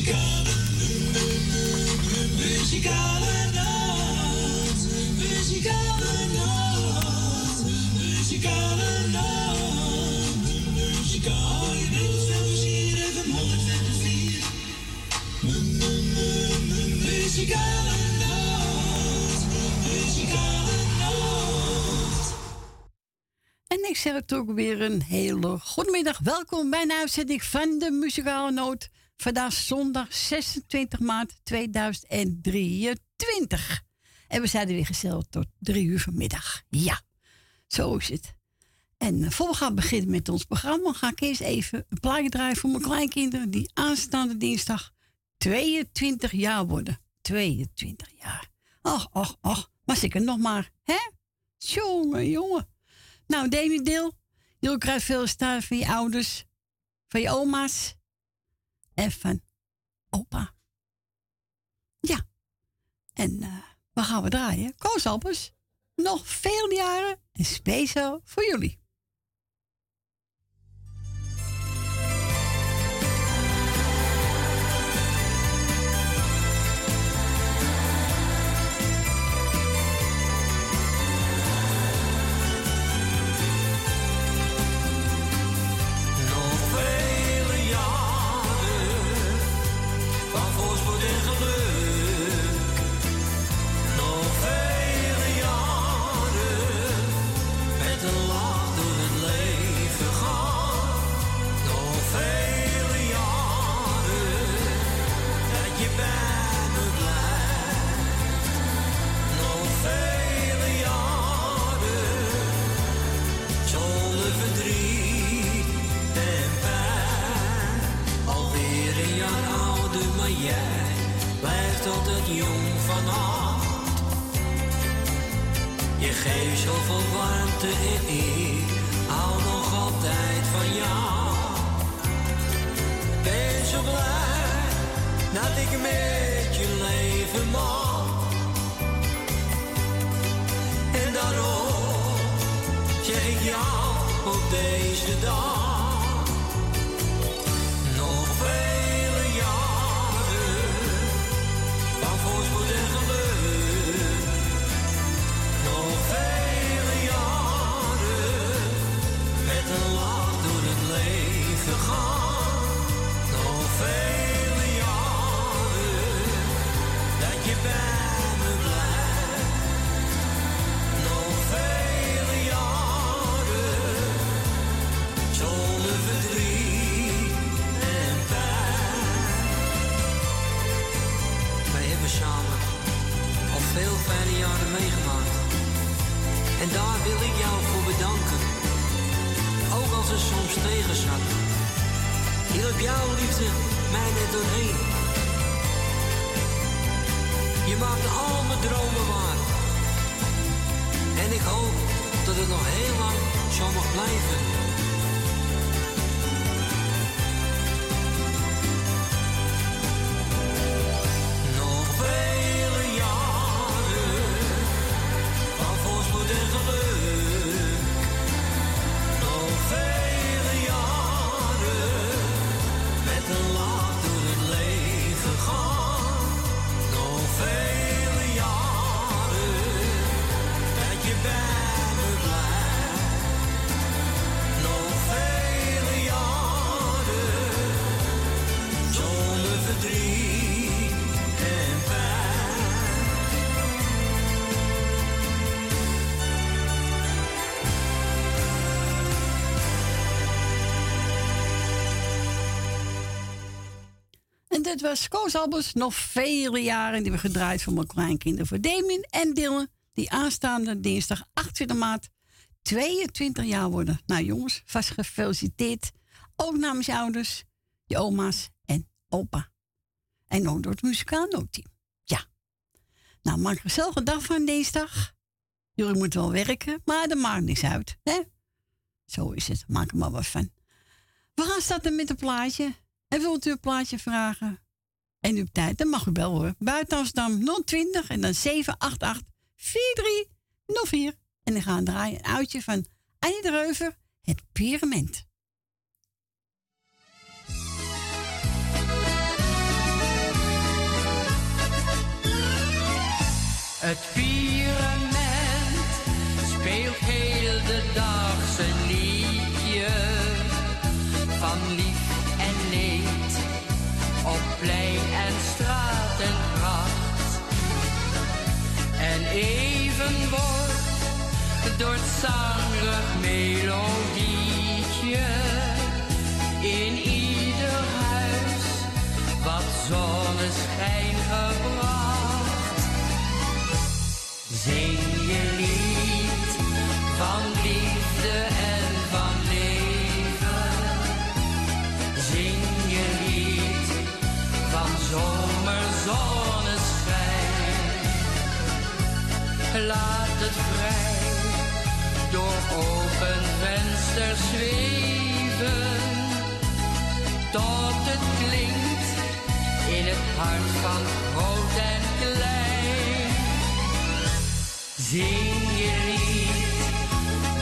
Muzikale, muzikale nacht. Muzikale nacht. Muzikale nacht. Muzikale Muzikale nacht. Muzikale nacht. En ik zeg het ook weer een hele goedemiddag. Welkom bij een uitzending van de Muzikale Noot. Vandaag zondag 26 maart 2023. En we zijn er weer gezellig tot drie uur vanmiddag. Ja, zo is het. En uh, voor we gaan beginnen met ons programma, ga ik eerst even een plaatje draaien voor mijn kleinkinderen die aanstaande dinsdag 22 jaar worden. 22 jaar. Och, och, och. Maar zeker nog maar, hè? Jongen, jongen. Nou, Demi Deel, je krijgt veel staan van je ouders, van je oma's en van opa. Ja. En uh, waar gaan we draaien? Koos Alpers. Nog veel jaren en speciaal voor jullie. Dit was Koos Albers. Nog vele jaren die we gedraaid voor mijn kleinkinderen. Voor Damien en Dylan. Die aanstaande dinsdag 28 maart 22 jaar worden. Nou jongens, vast gefeliciteerd. Ook namens je ouders, je oma's en opa. En ook door het muzikaal noodteam. Ja. Nou, maak er zelf een dag van dinsdag. Jullie moeten wel werken, maar dat maakt niks uit. Hè? Zo is het. Maak er maar wat van. We gaan starten met een plaatje. En wilt u een plaatje vragen en uw tijd, dan mag u wel hoor. Buiten Amsterdam 020 en dan 788 4304. En dan gaan we draaien een oudje van Annie de Reuver, het Pyramid. Het Pyramid speelt even wordt door het zangig in vensters zweven. Tot het klinkt in het hart van groot en klein. Zing je lied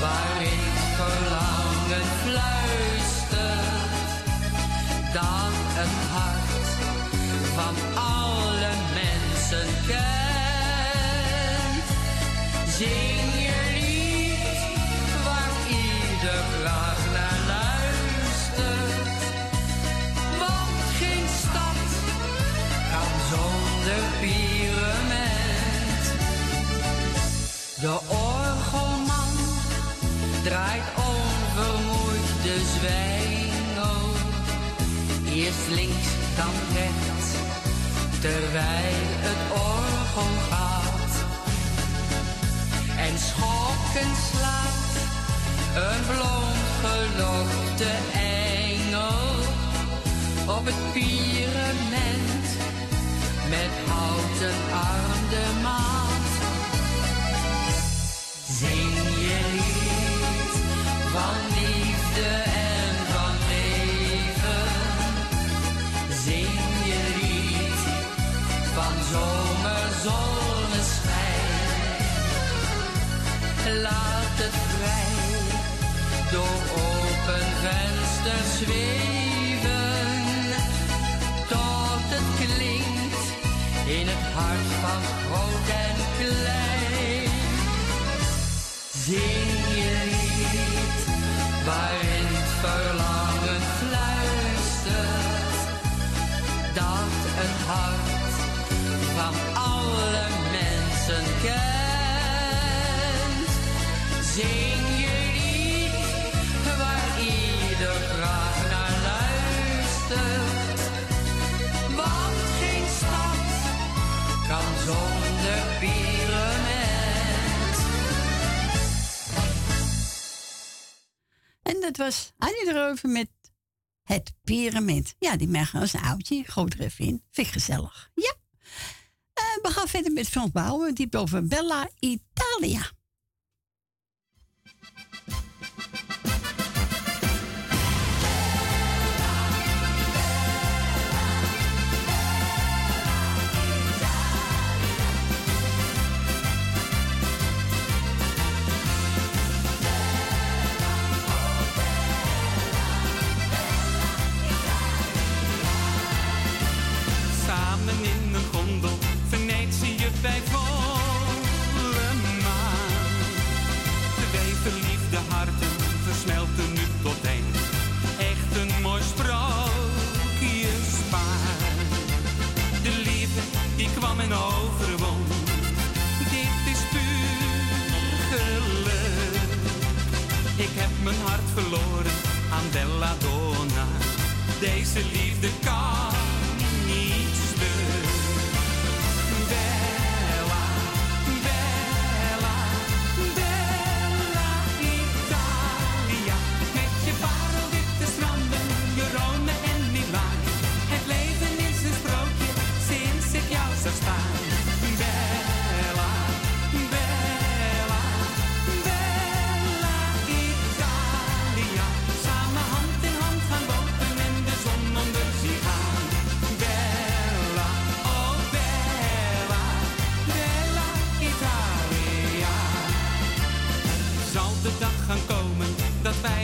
waarin het verlangen fluistert. Dat het hart van alle mensen kent. Zing Eerst links, dan rechts, terwijl het orgel gaat. En schokken slaat een blond gelokte engel op het pyramid met houten arm de maat. Zing je lied van door open vensters zweven. Tot het klinkt in het hart van groot en klein. Zing je lied waarin het dat was Annie de Reuven met het pyramid. Ja, die merken als een oudje. Groot er even in. Vind ik gezellig. Ja. Eh, we gaan verder met Frans Bouwen. Die over Bella Italia. Verloren aan Bella Donna. Deze liefde kan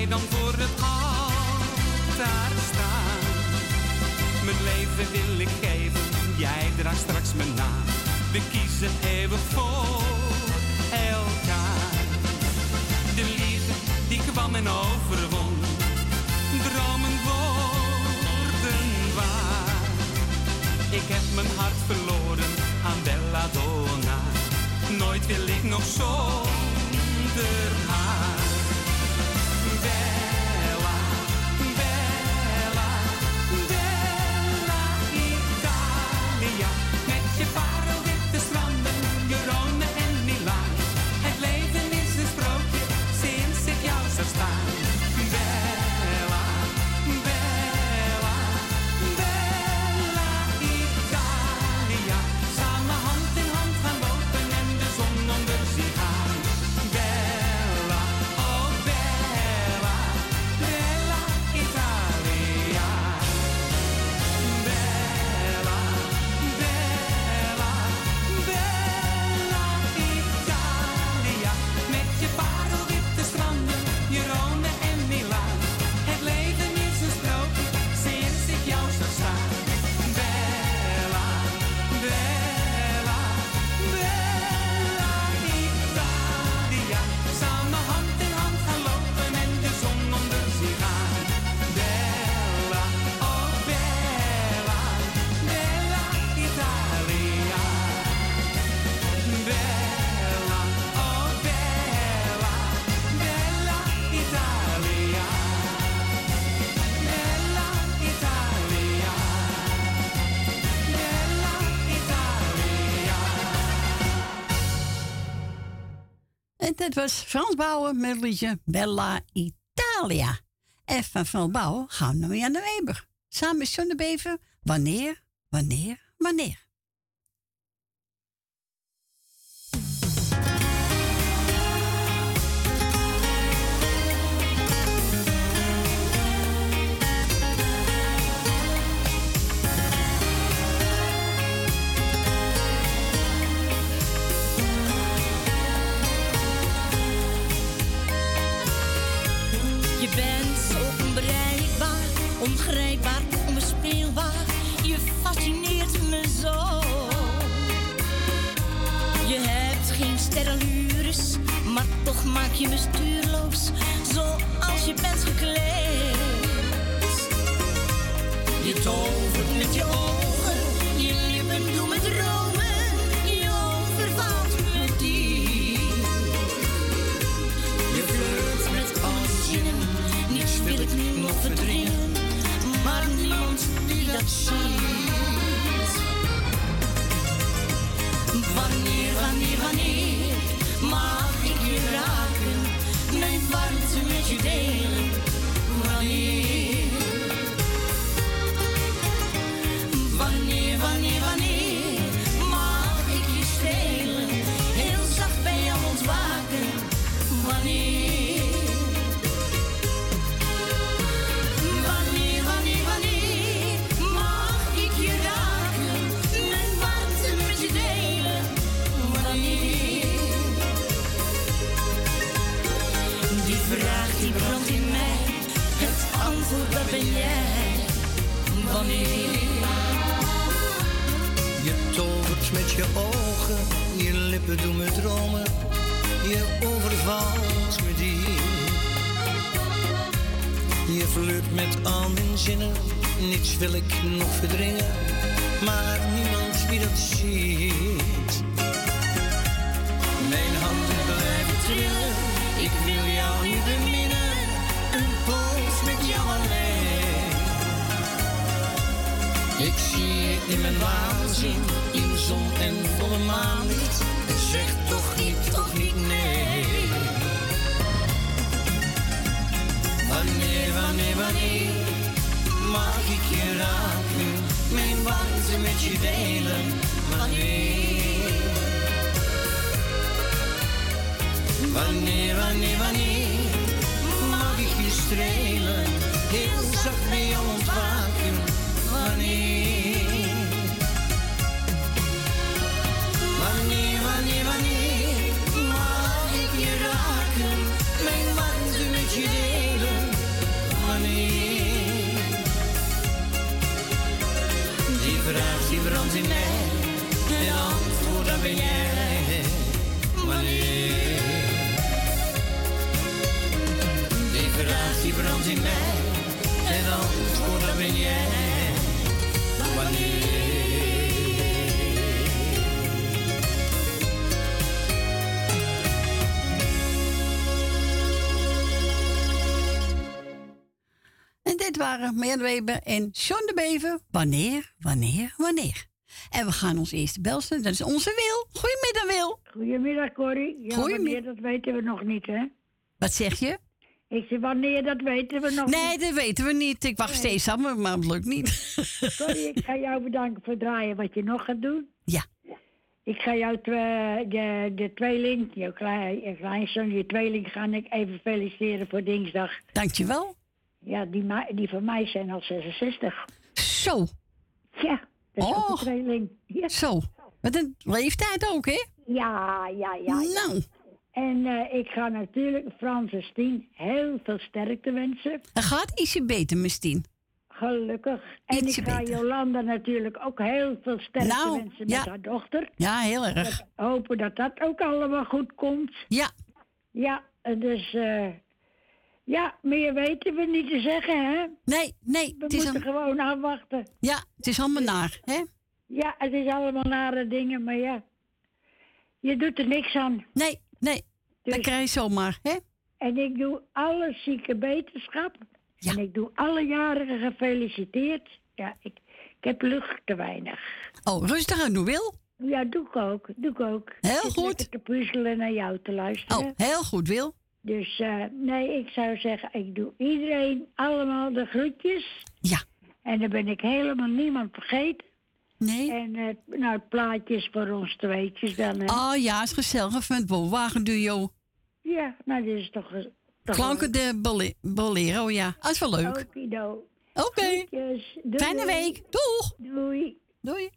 dan voor het altaar staan? Mijn leven wil ik geven, jij draagt straks mijn naam. We kiezen even voor elkaar. De liefde die kwam en overwon, dromen worden waar. Ik heb mijn hart verloren aan Belladonna, nooit wil ik nog zonder haar. Dat was Frans Bouwen met het liedje Bella Italia. En van Frans Bouwen gaan we naar de Weber. Samen met John de Bever. Wanneer, wanneer, wanneer. Sterrenlures, maar toch maak je me stuurloos. Zoals je bent gekleed. Je tovert met je ogen, je lippen doen me dromen. Je overvalt me diep. Je flirt met alle zinnen, niets wil ik nu nog verdringen, maar niemand die dat ziet. Wanneer, wanneer, wanneer mag ik je raken, mijn warmte met je delen? Wanneer? Wanneer? Je tovert met je ogen, je lippen doen me dromen, je overvalt me diep. Je flirt met al mijn zinnen, niets wil ik nog verdringen, maar niemand wie dat ziet. In mijn waanzin, in zon en volle maanlicht. Zeg toch niet, toch niet nee. Wanneer, wanneer, wanneer mag ik je raken? Mijn warmte met je delen. Wanneer? Wanneer, wanneer, wanneer mag ik je strelen? Heel zacht bij jou ontwaken. Wanneer, wanneer, mag? Die brandt in mij. En antwoord dat ben jij. Wanneer? Die brandt in mij. En antwoord dat ben jij. Wanneer? Waren Marjan Weber en John de Bever. Wanneer, wanneer, wanneer? En we gaan ons eerste belsten. Dat is onze Wil. Goedemiddag, Wil. Goedemiddag, Corrie. Ja, Goedemiddag. wanneer, dat weten we nog niet, hè? Wat zeg je? Ik zeg, wanneer, dat weten we nog Nee, niet. dat weten we niet. Ik wacht steeds aan, me, maar het lukt niet. Corrie, ik ga jou bedanken voor het draaien wat je nog gaat doen. Ja. Ik ga jou twe- de, de tweeling, jouw klein, je kleinzoon, je tweeling, ga ik even feliciteren voor Dinsdag. Dankjewel. Ja, die, die van mij zijn al 66. Zo, Ja, dat is ook Och. een tweeling. Ja, zo. Met een leeftijd ook, hè? ja, ja. ja. Nou, En eh, ik ga natuurlijk Frans en Stien heel veel sterkte wensen. het gaat ietsje beter, Mistien. Gelukkig. En Ietsje ik ga beter. Jolanda natuurlijk ook heel veel sterkte Nou, wensen met haar dochter. Ja, heel erg. Hopen dat dat ook allemaal goed komt. Ja, Ja, dus eh, ja, meer weten we niet te zeggen, hè? nee, nee. We Het is, moeten gewoon afwachten. ja, het is allemaal naar, hè? Ja, het is allemaal nare dingen, maar ja, je doet er niks aan. Nee, nee. Dat Dus- krijg je zomaar, hè? En ik doe alle zieke beterschap. Ja. En ik doe alle jarigen gefeliciteerd. Ja, ik, ik heb lucht te weinig. Oh, rustig aan, doe Wil. Ja, doe ik ook. Doe ik ook. Heel Ik goed. lekker te puzzelen en naar jou te luisteren. Oh, heel goed, Wil. Dus eh, nee, ik zou zeggen, ik doe iedereen allemaal de groetjes. Ja. En dan ben ik helemaal niemand vergeten. Nee. En eh, nou, het plaatje is voor ons tweetjes dan. Hè. Oh ja, is gezellig van het Bolwagen-duo. Ja, nou, dit is toch... toch Klanken de bole- bolero, ja. Dat is wel leuk. Oké. Fijne Fijne week. Doeg. Doei. Doei.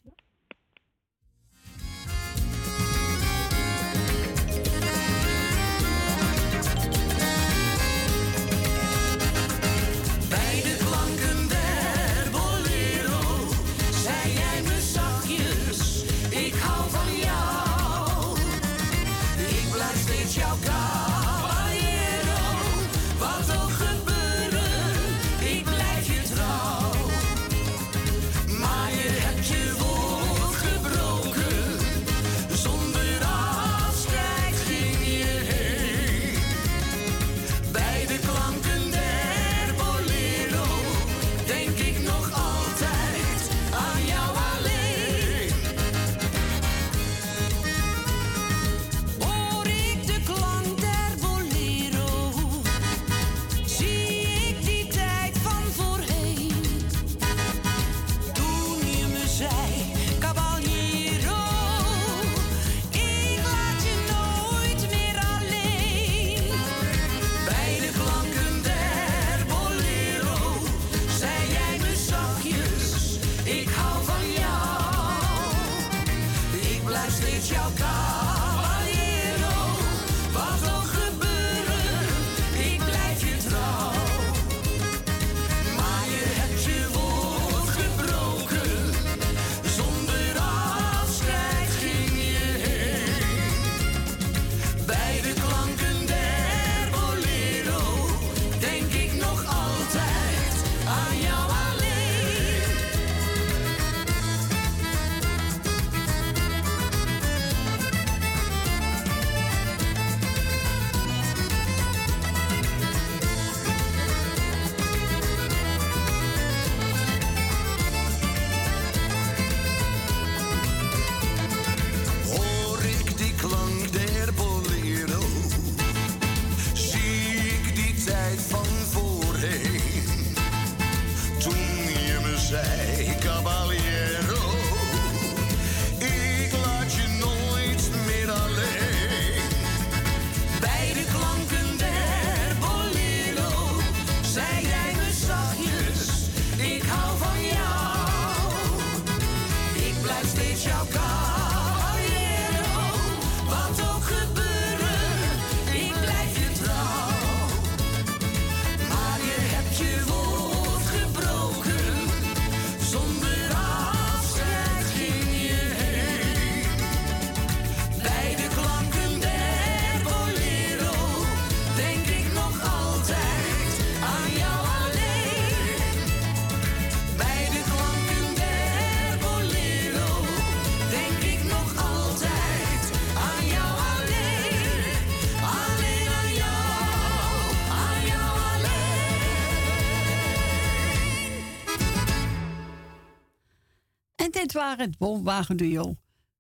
waren het Boomwagenduo.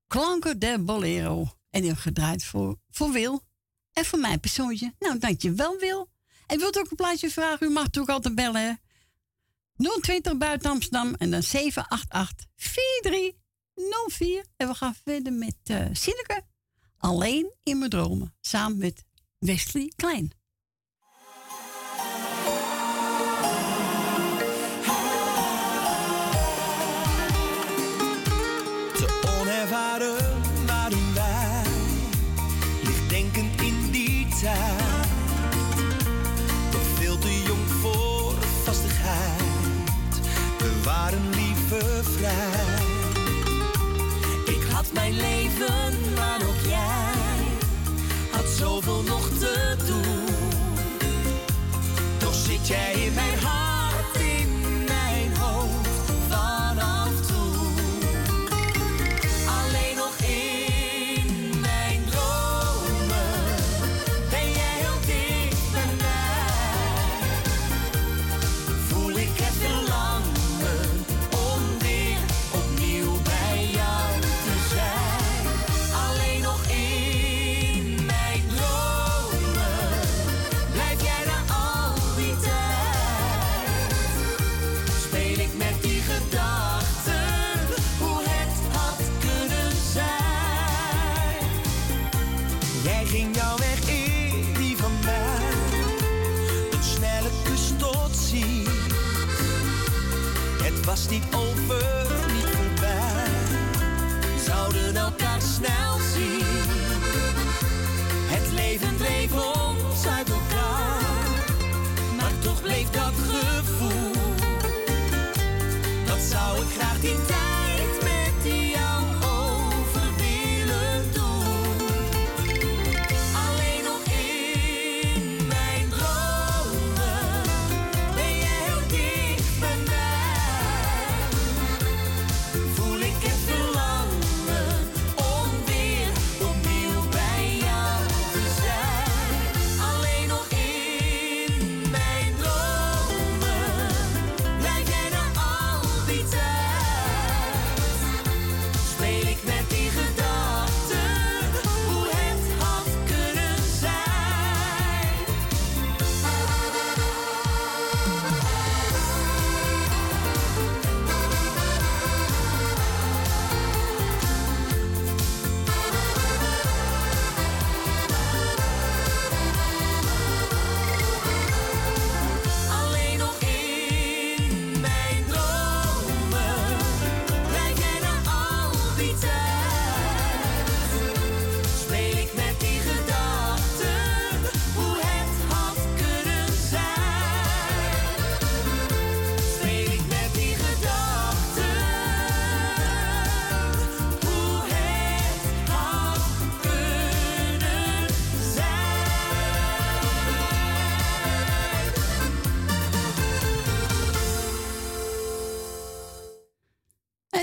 Klanken de Bolero. En heel gedraaid voor, voor Wil en voor mijn persoonje Nou, dankjewel Wil. En wilt u ook een plaatje vragen? U mag ook altijd bellen. 020 buiten Amsterdam en dan 788-4304. En we gaan verder met uh, Alleen in mijn dromen. Samen met Wesley Klein. é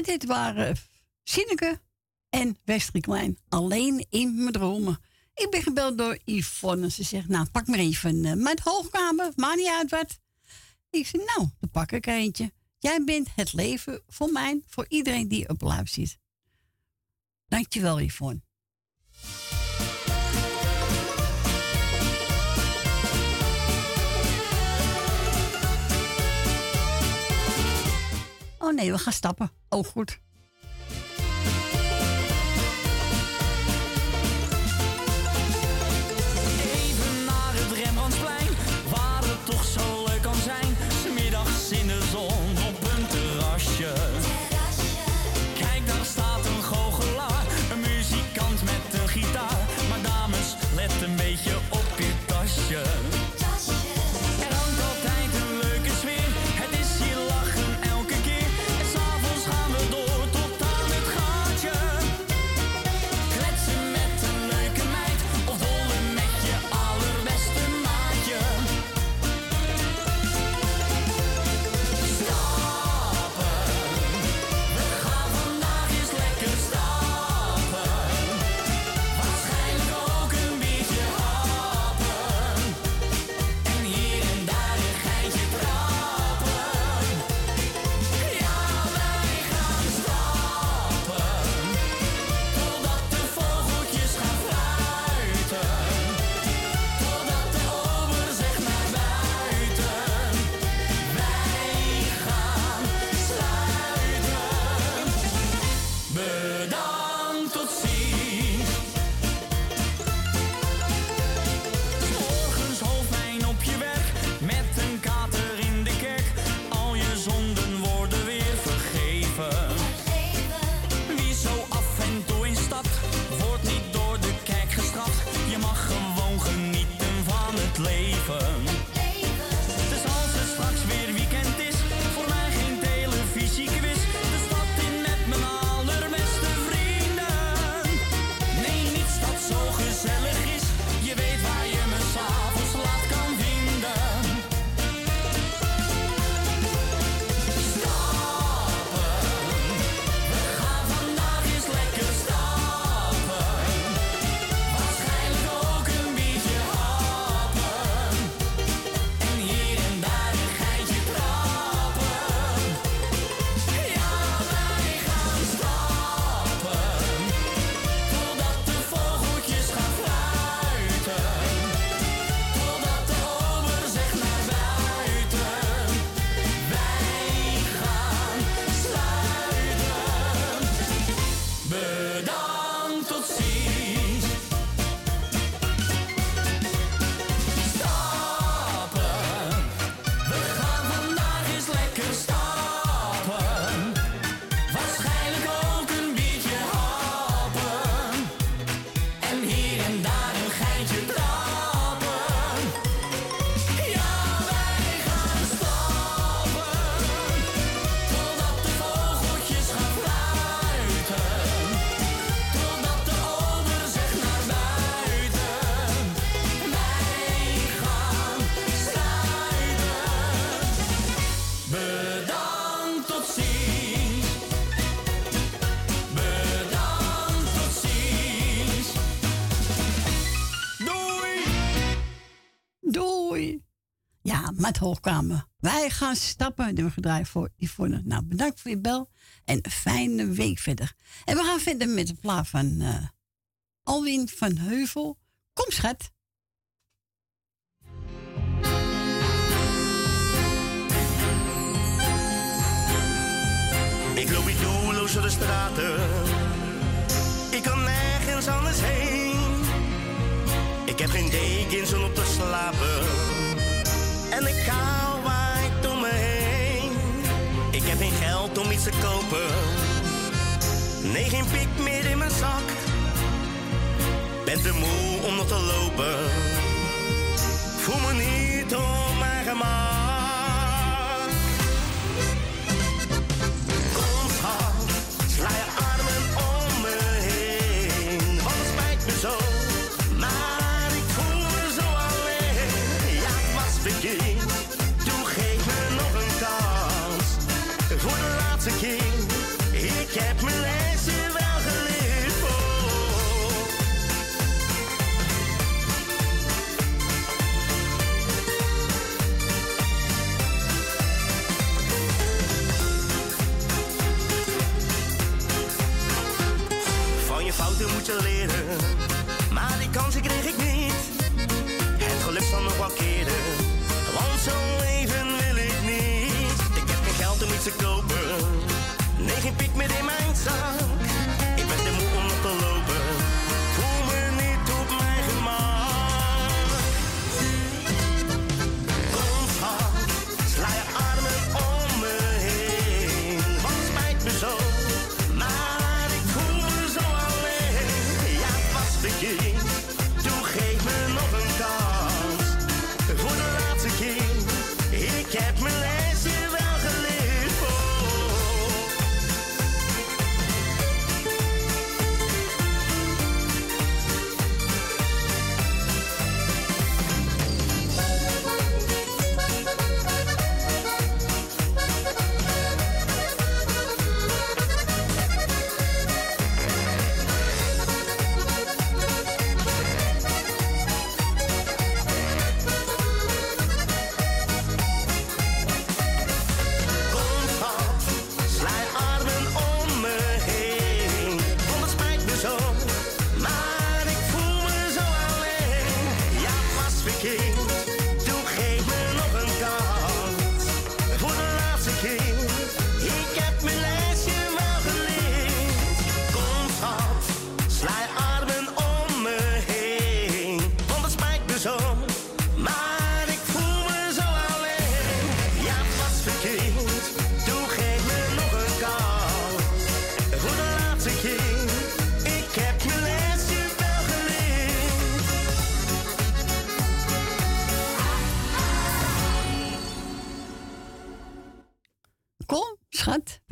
dit waren Sineke en Westeriklein. Alleen in mijn dromen. Ik ben gebeld door Yvonne. Ze zegt, nou, pak maar even uh, mijn hoogkamer. Maakt niet uit wat. Ik zeg, nou, dan pak ik eentje. Jij bent het leven voor mij, voor iedereen die op live zit. Dankjewel, Yvonne. Oh nee, we gaan stappen. Oh, goed. Met hoogkamer. Wij gaan stappen. We gedraaid voor Yvonne. Nou, bedankt voor je bel. En een fijne week verder. En we gaan verder met de plaat van eh, Alwin van Heuvel. Kom, schat. Ik loop hier doelloos door de straten. Ik kan nergens anders heen. Ik heb geen dekens om op te slapen. En ik kou waait om me heen. Ik heb geen geld om iets te kopen. Nee, geen pik meer in mijn zak. Ben te moe om nog te lopen. Voel me niet op mijn gemak. Te kopen, nee geen pik meer in mijn zak.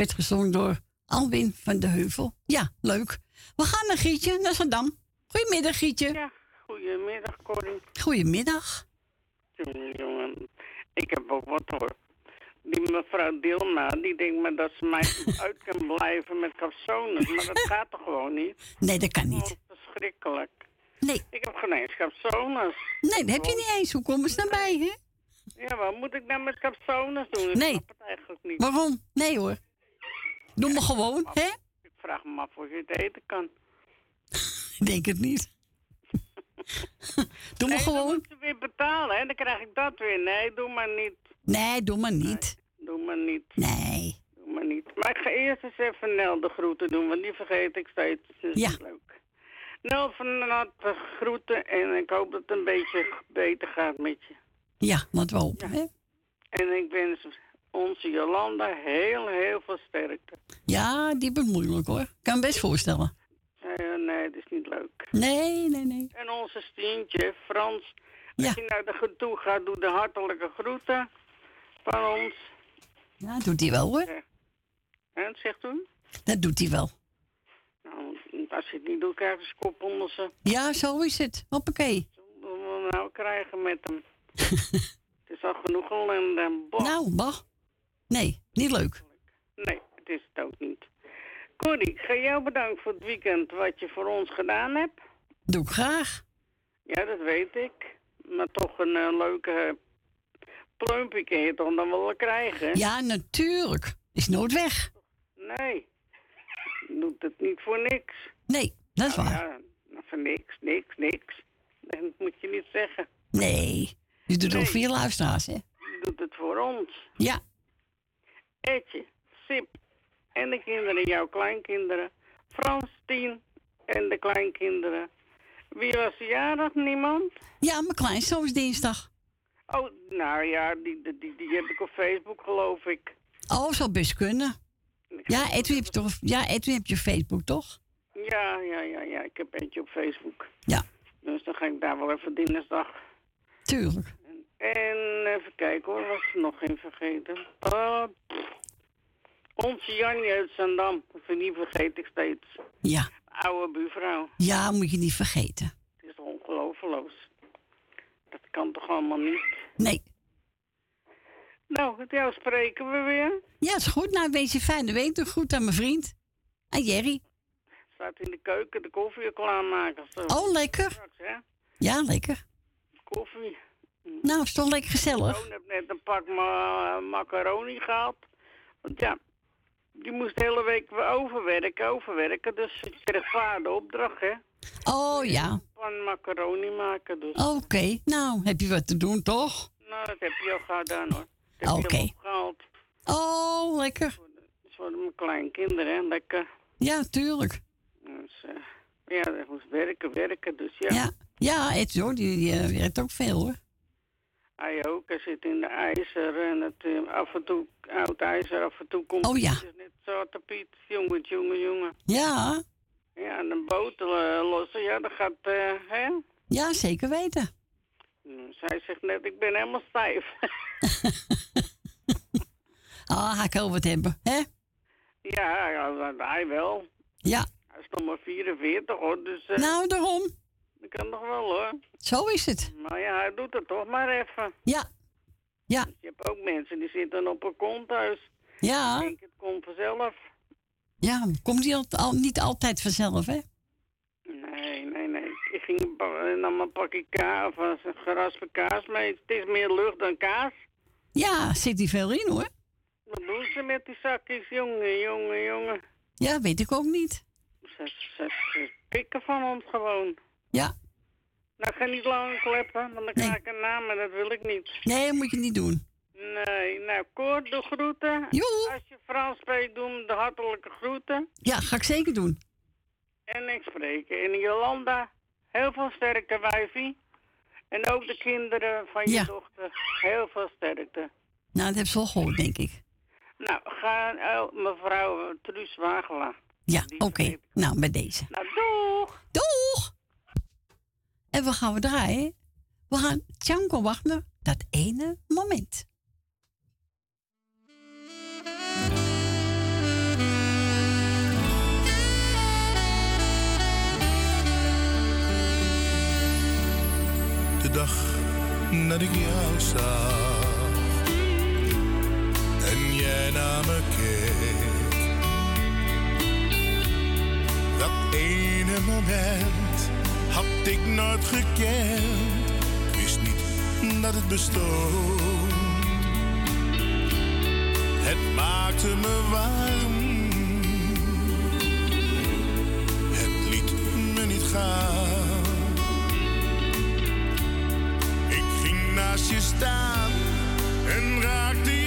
Werd gezongen door Alwin van de Heuvel. Ja, leuk. We gaan naar Gietje, naar Zandam. Goedemiddag, Gietje. Ja, goedemiddag Corrie. Goedemiddag. Jongen, jongen, ik heb ook wat hoor. Die mevrouw Dilma, die denkt maar dat ze mij uit kan blijven met capsones. Maar dat gaat toch gewoon niet? Nee, dat kan niet. Oh, verschrikkelijk. Nee. Ik heb geen eens capsones. Nee, dat heb je niet eens. Hoe komen ze daarbij, hè? Ja, wat moet ik nou met capsones doen? Ik Nee. snap het eigenlijk niet. Waarom? Nee hoor. Doe maar gewoon, hè? Ik vraag me af of je het eten kan. Ik denk het niet. doe maar nee, dan gewoon. moet je weer betalen, hè? Dan krijg ik dat weer. Nee, doe maar niet. Nee, doe maar niet. Doe maar niet. Nee. Doe maar niet. Maar ik ga eerst eens even Nel de groeten doen, want die vergeet ik steeds. Dat is Ja. leuk. Nel van harte groeten en ik hoop dat het een beetje beter gaat met je. Ja, laten we hopen, hè? En ik wens onze Jolanda heel, heel veel sterkte. Ja, die wordt moeilijk hoor. Ik kan me best voorstellen. Nee, dat is niet leuk. Nee, nee, nee. En onze Stientje, Frans, Ja. als je naar de toe gaat, doe de hartelijke groeten van ons. Ja, doet hij wel hoor. En zegt toen? Dat doet hij wel. Nou, als je het niet doet, krijg je een kop onder ze. Ja, zo is het. Hoppakee. Wat we nou krijgen met hem. het is al genoeg ellende. Boah. Nou, bah. Nee, niet leuk. Nee, het is het ook niet. Corrie, ik ga jou bedanken voor het weekend wat je voor ons gedaan hebt. Doe ik graag. Ja, dat weet ik. Maar toch een eh, leuke plumpje kun je toch dan wel krijgen? Ja, natuurlijk. Is nooit weg. Nee. Doet het niet voor niks. Nee, dat is Nou waar. Ja, nou, voor niks, niks, niks. Dat moet je niet zeggen. Nee. Je doet het ook voor je luisteraars, hè? Je doet het voor ons. Ja. Etje, Sip en de kinderen, jouw kleinkinderen. Frans, Tien en de kleinkinderen. Wie was de jarig? Niemand? Ja, mijn kleinzoon is dinsdag. Oh, nou ja, die, die, die, heb ik op Facebook, geloof ik. Oh, zou best kunnen. Ja, Edwin heb je toch? Ja, Edwin heb je Facebook, toch? Ja, ja, ja, ja. Ik heb eentje op Facebook. Ja. Dus dan ga ik daar wel even dinsdag. Tuurlijk. En even kijken hoor, was er nog geen vergeten. Pff. onze Jannie uit Zandam, die vergeet ik steeds. Ja. Oude buurvrouw. Ja, moet je niet vergeten. Het is toch ongelooflijk. Dat kan toch allemaal niet? Nee. Nou, met jou spreken we weer. Ja, is goed. Nou, wees je fijne week. Doe goed aan mijn vriend. Aan Jerry. Staat in de keuken de koffie klaarmaken. Zo. Oh, lekker. Straks, hè? Ja, lekker. Koffie. Nou, is toch lekker gezellig. Ik heb net een pak ma macaroni gehad. Want ja, die moest de hele week overwerken, overwerken. Dus ik kreeg vader opdracht, hè. Oh, ja. Van macaroni maken, dus. Oké. Nou, heb je wat te doen, toch? Nou, dat heb je al gedaan, hoor. Oké. Oh, lekker. Dat is voor mijn kleinkinderen, hè. Lekker. Ja, tuurlijk. Dus, eh, ja, dat moest werken, werken, dus ja. Ja. Ja, Edwin, hoor, die, die eh, werkt ook veel, hoor. Hij ook, hij zit in de ijzer en het, eh, af en toe, oud ijzer, af en toe komt Oh, ja. het is net Zwarte Piet, jongen, jongen, jongen. Ja. Ja, en een boot eh, lossen, ja, dat gaat, eh, hè? Ja, zeker weten. Dus hij zegt net, ik ben helemaal stijf. Ah, ga ik wel wat hebben, hè? ja, hij wel. Ja. Hij is nog maar 44 hoor, dus Nou, daarom. Dat kan nog wel hoor. Zo is het. Maar ja, hij doet het toch maar even. Ja. Ja. Je hebt ook mensen die zitten op een kont thuis. Ja. Ik denk, het komt vanzelf. Ja, komt die al, al- niet altijd vanzelf, hè? Nee, nee, nee. Ik ging nam een pakje kaas of een geraspe kaas mee. Het is meer lucht dan kaas. Ja, zit die veel in, hoor. Wat doen ze met die zakjes? Jongen, jongen, jongen. Ja, weet ik ook niet. Ze, ze, ze pikken van ons gewoon. Ja. Nou, ga niet lang kleppen, want dan krijg ik een naam en dat wil ik niet. Nee, dat moet je niet doen. Nee, nou, Koort, de groeten. Als je Frans spreekt, doe de hartelijke groeten. Ja, ga ik zeker doen. En ik spreek. En Jolanda, heel veel sterkte, wijfie. En ook de kinderen van je Ja. dochter, heel veel sterkte. Nou, dat heb ze wel gehoord, denk ik. Nou, ga oh, mevrouw Truus Wagela. Ja, oké. Nou, bij deze. Nou, doeg! Doeg! En we gaan we draaien. We gaan Django Wagner, dat ene moment. de dag dat ik jou zag en jij naar me keek. Dat ene moment had ik nooit gekend, wist niet dat het bestond. Het maakte me warm, het liet me niet gaan. Ik ging naast je staan en raakte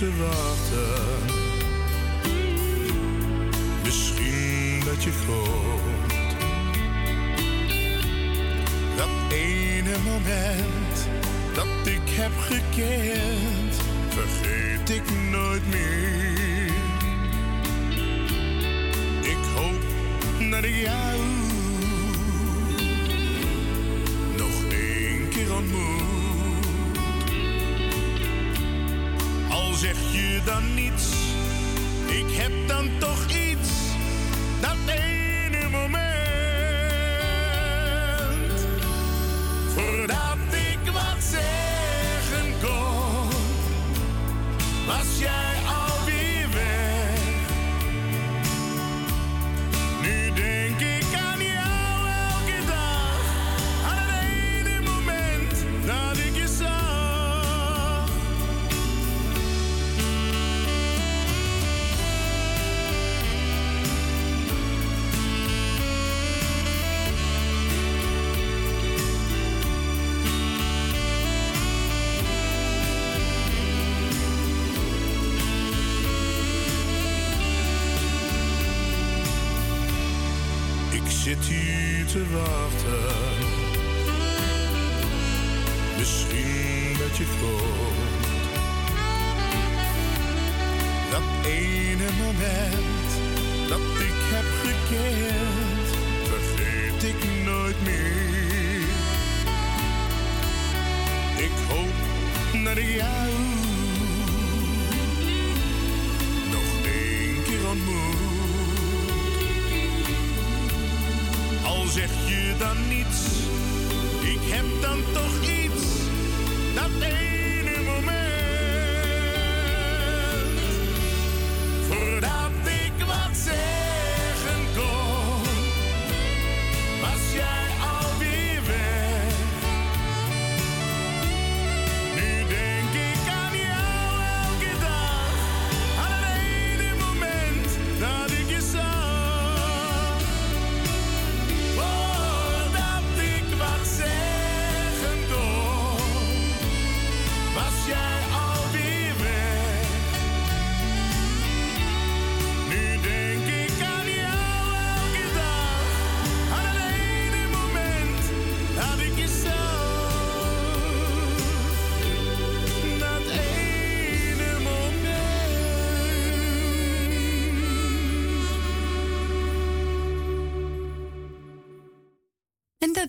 te wachten. Misschien dat je komt. Dat ene moment dat ik heb gekend, vergeet ik nooit meer. dat ik jou zeg je dan niets, ik heb dan toch iets,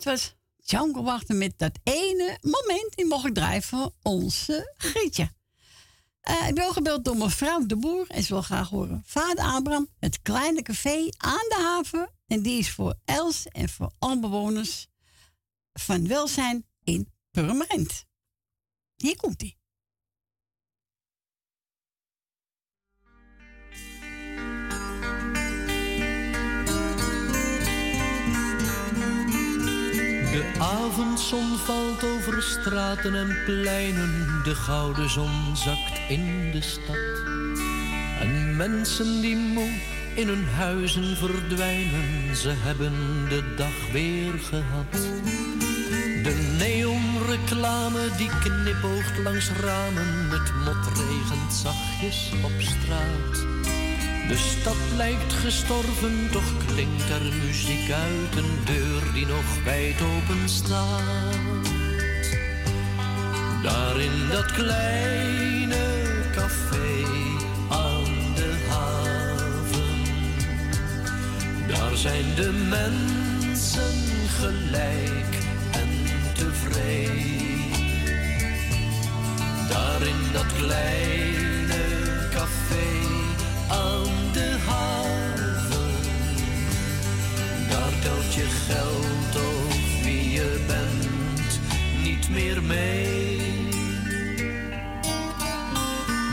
Dat was Janko Wachten met dat ene moment. Die mocht ik draaien voor onze Grietje. Eh, ik ben gebeld door mevrouw de Boer. En ze wil graag horen. Vader Abraham, het kleine café aan de haven. En die is voor Els en voor alle bewoners van welzijn in Purmerend. Hier komt ie. De avondzon valt over straten en pleinen, de gouden zon zakt in de stad. En mensen die moe in hun huizen verdwijnen, ze hebben de dag weer gehad. De neonreclame die knipoogt langs ramen, het mot regent zachtjes op straat. De stad lijkt gestorven, toch klinkt er muziek uit een deur die nog wijd open staat. Daar in dat kleine café aan de haven, daar zijn de mensen gelijk en tevreden. Daar in dat kleine café telt je geld of wie je bent niet meer mee.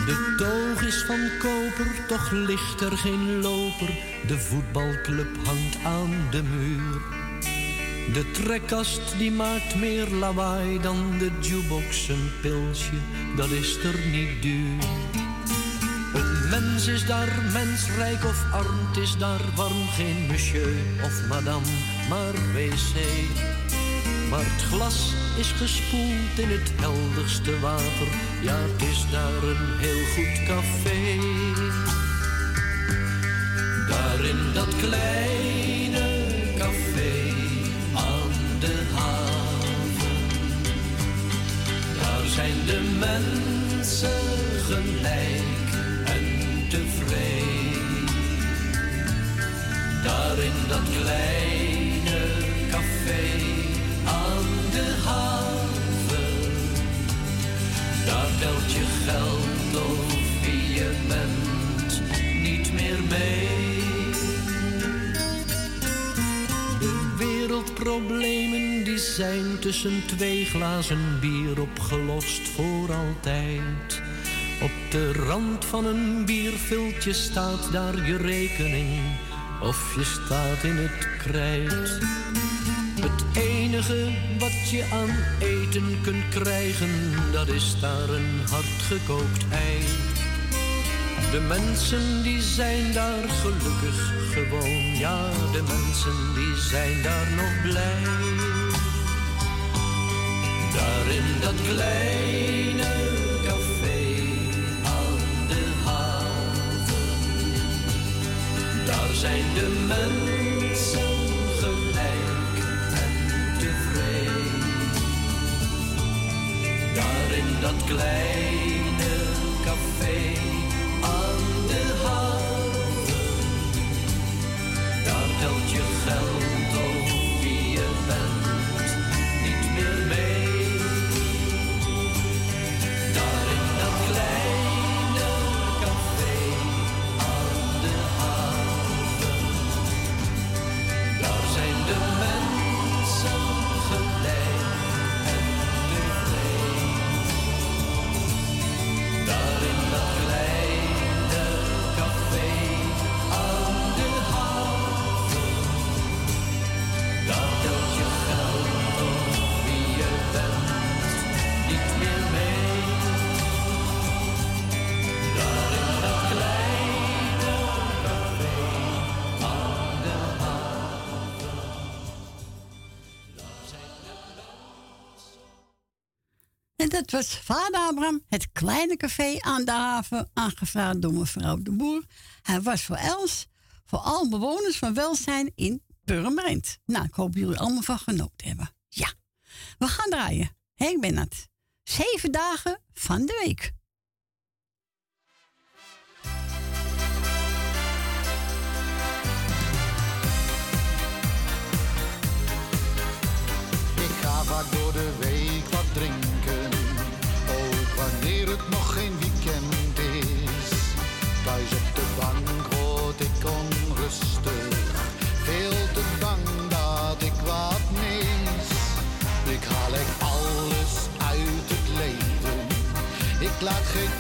De toog is van koper, toch ligt er geen loper. De voetbalclub hangt aan de muur. De trekkast die maakt meer lawaai dan de jukebox. Een pilsje, dat is er niet duur. Mens is daar mensrijk of arm, het is daar warm. Geen monsieur of madame, maar wc. Maar het glas is gespoeld in het helderste water. Ja, het is daar een heel goed café. Daar in dat kleine café aan de haven. Daar zijn de mensen gelijk Daar in dat kleine café aan de haven. Daar telt je geld of je bent niet meer mee. De wereldproblemen die zijn tussen twee glazen bier opgelost voor altijd. Op de rand van een bierviltje staat daar je rekening of je staat in het krijt. Het enige wat je aan eten kunt krijgen, dat is daar een hardgekookt ei. De mensen die zijn daar gelukkig gewoon, ja, de mensen die zijn daar nog blij. Daar in dat kleine zijn de mensen gelijk en tevreden. Daar in dat kleine café aan de haven, dat was vader Abraham, het kleine café aan de haven, aangevraagd door mevrouw de Boer. Hij was voor Els, voor alle bewoners van welzijn in Purmerend. Nou, ik hoop jullie allemaal van genoten hebben. Ja, we gaan draaien. Hé, ik ben het. Zeven dagen van de week. Ik ga vaak door de week laat geen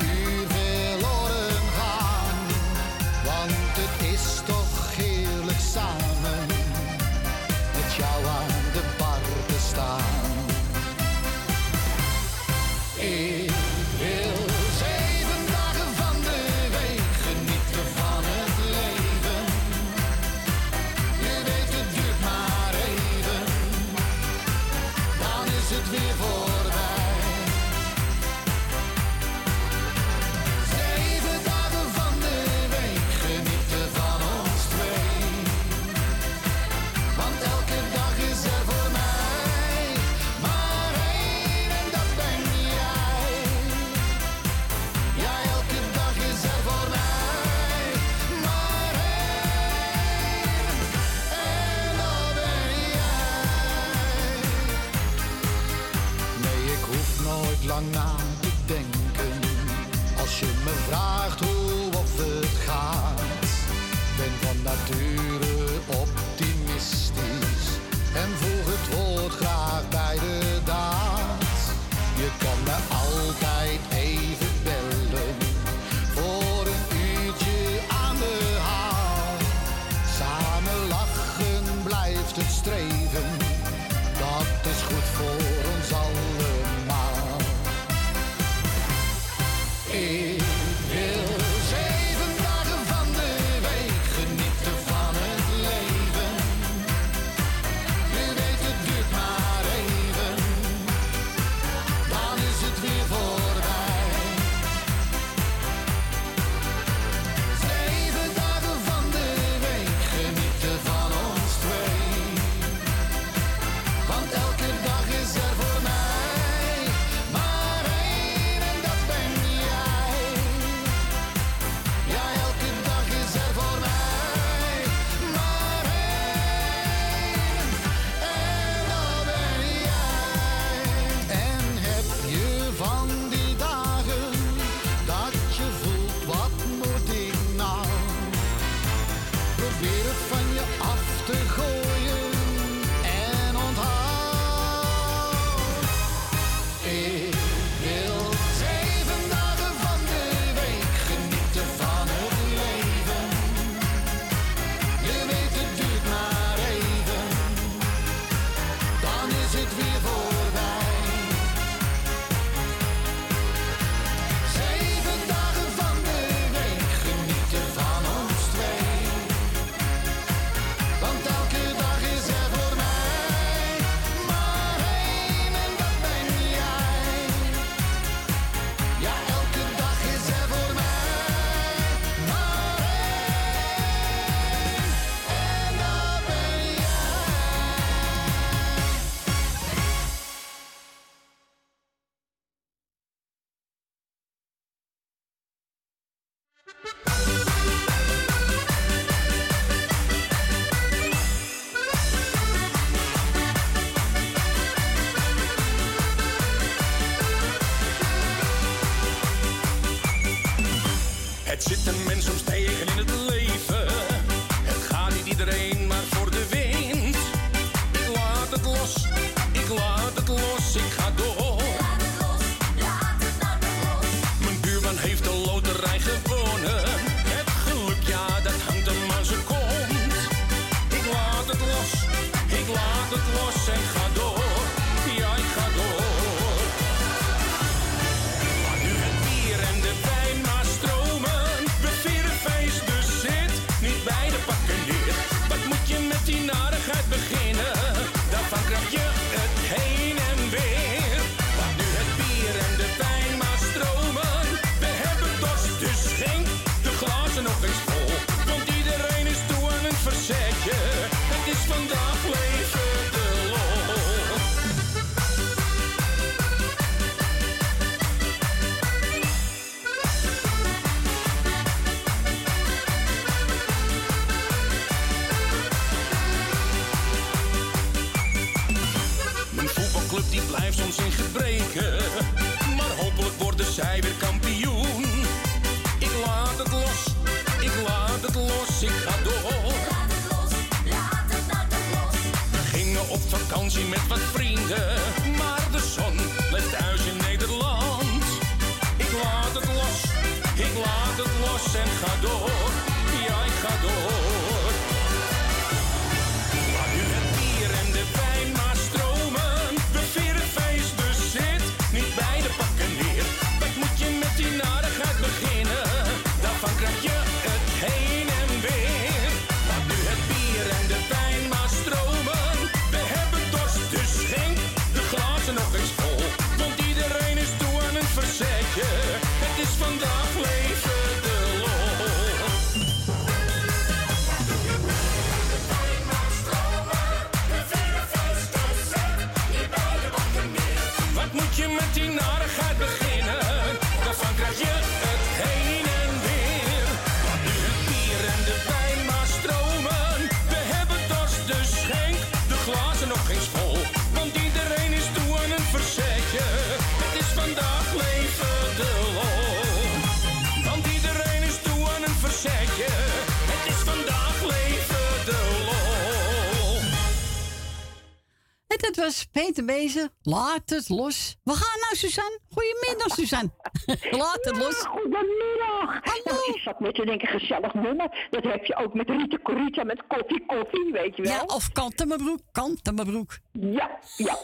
was Peter Bezen. Laat het los. We gaan nou, Suzanne. Goedemiddag, Suzanne. Laat het los. Goedemiddag. Nou, ik zat net te denken, gezellig nummer. Dat heb je ook met Rita Corita, met koffie, koffie, weet je wel. Ja, of mijn broek, kant in mijn broek. Ja, ja.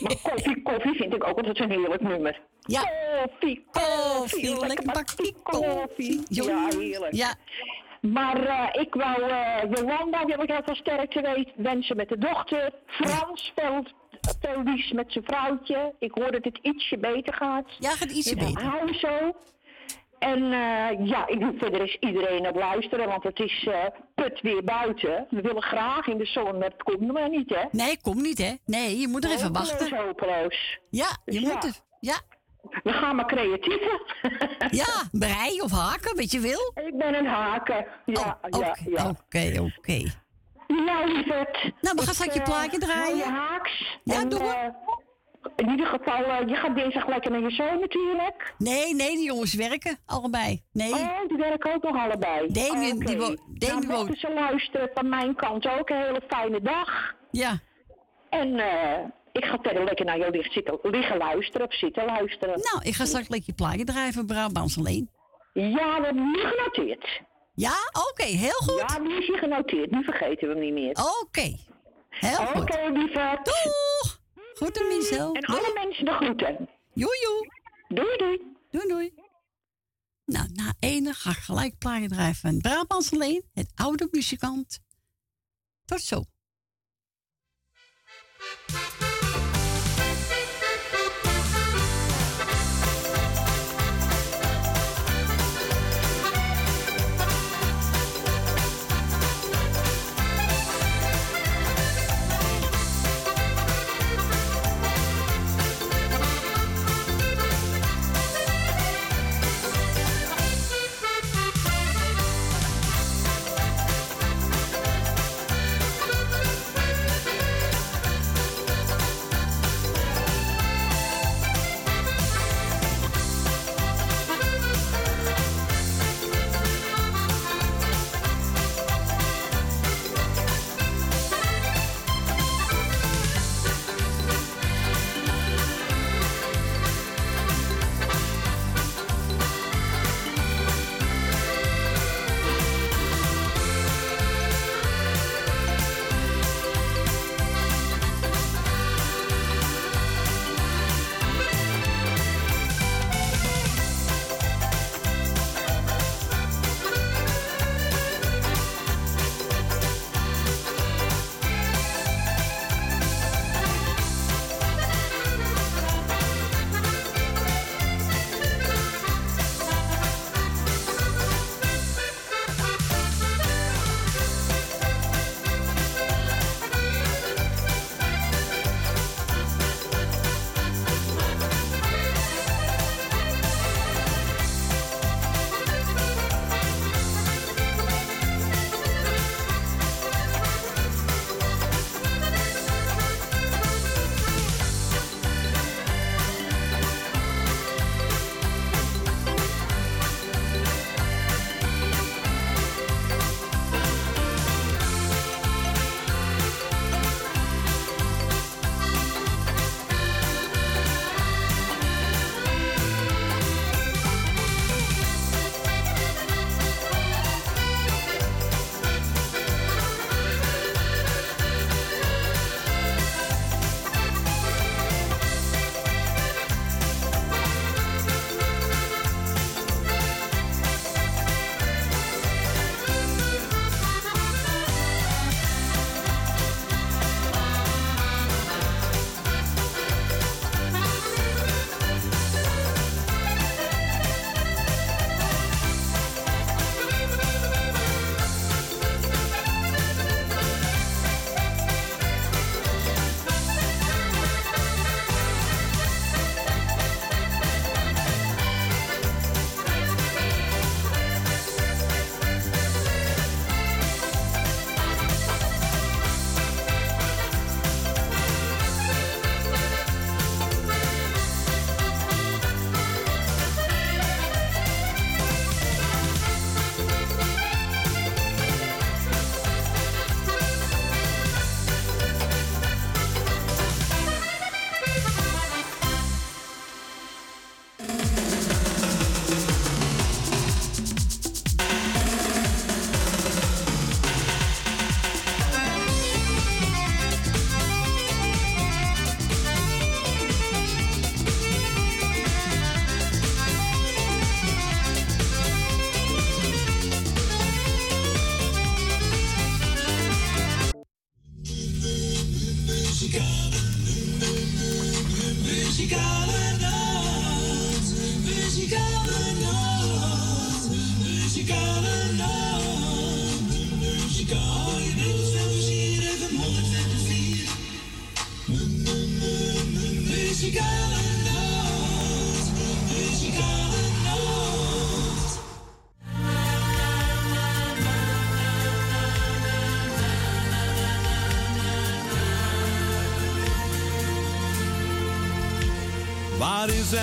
Maar koffie, koffie vind ik ook altijd zo'n heerlijk nummer. Ja. Koffie, koffie, lekker bakje koffie. Ja, heerlijk. Ja. Maar eh, ik wou eh, Jolanda, wil ik heel veel sterkte weet, wensen met de dochter. Frans, veel, veel met zijn vrouwtje. Ik hoor dat het ietsje beter gaat. Ja, gaat ietsje beter. Hou zo. En eh, ja, ik doe verder is iedereen het luisteren, want het is eh, put weer buiten. We willen graag in de zon, maar het komt maar niet, hè? Nee, kom niet, hè? Nee, je moet er even Hopeloos, wachten. hopeloos. Ja, je Dus moet ja. er. Ja. We gaan maar creatieven. Ja, breien of haken, wat je wil. Ik ben een haken. Ja, ja, ja. Oké, oké. Nou, lieverd. Nou, we gaan straks je eh, plaatje draaien. hou je haaks. Ja, En, doe maar. eh, in ieder geval, eh, je gaat dinsdag lekker naar je zoon natuurlijk. Nee, nee, die jongens werken allebei. Nee. Oh, die werken ook nog allebei. Damien, Oké. die nou, wo- mochten ze luisteren van mijn kant ook. Een hele fijne dag. Ja. En ik ga verder lekker naar jou liggen, zitten, liggen luisteren of zitten luisteren. Nou, ik ga straks lekker je plaatje draaien voor Brabants alleen. Ja, we hebben nu genoteerd. Ja, oké, heel goed. Ja, nu is je genoteerd. Nu vergeten we hem niet meer. Oké. Heel Oké, goed. lieverd. Doeg! Groeten, Michel. En alle mensen de groeten. Joe, joe. Doei, doei. Doei, doei. Nou, na ene ga ik gelijk plaatje draaien van Brabants alleen, het oude muzikant. Tot zo.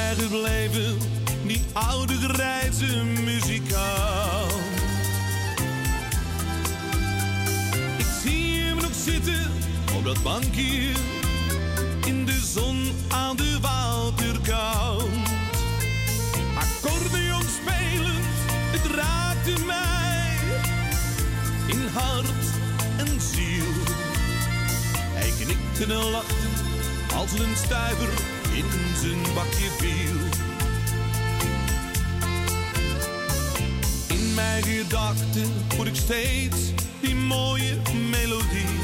Hij gebleven, die oude grijze muzikaal? Steeds die mooie melodie.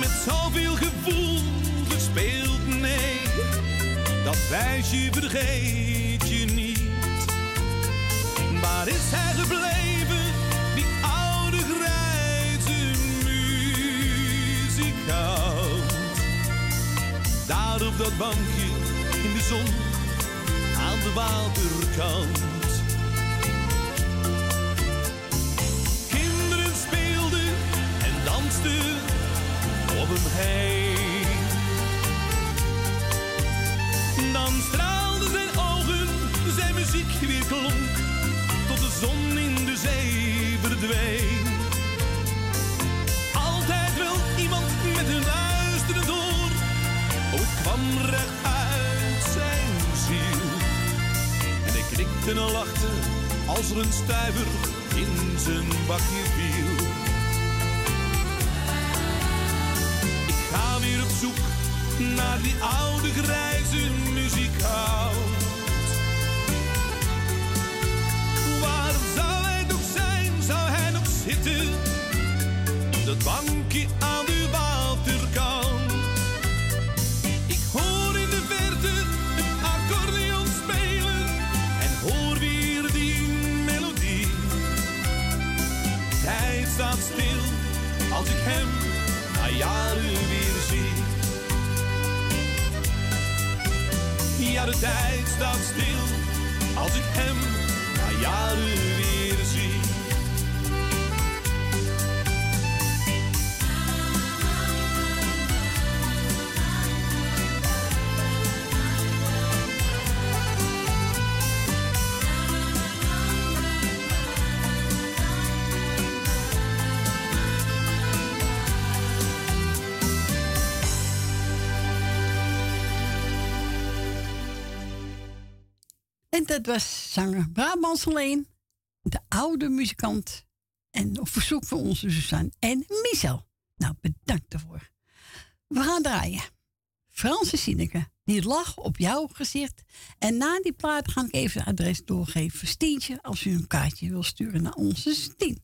Met zoveel gevoel gespeeld, nee, dat wijsje vergeet je niet. Waar is hij gebleven, die oude grijze muzikant? Daar op dat bankje in de zon aan de waterkant. Om hem heen. Dan straalden zijn ogen, zijn muziek weer klonk, tot de zon in de zee verdween. Altijd wel iemand met een luisterend oor, oh het kwam recht uit zijn ziel. En hij knikte en lachte als er een stuiver in zijn bakje zoek naar die oude grijze muzikant. Waar zou hij nog zijn, zou hij nog zitten? Dat bankje aan de waterkant. Ik hoor in de verte een accordeon spelen en hoor weer die melodie. Tijd staat stil als ik hem na jaren weer Ja, de tijd staat stil. Als ik hem na jaren weer dat was zanger Brabants alleen, de oude muzikant. En op verzoek van onze Suzanne en Michel. Nou, bedankt daarvoor. We gaan draaien. Franse Sineke, die lag op jouw gezicht. En na die plaat ga ik even het adres doorgeven Stientje... als u een kaartje wil sturen naar onze Stien.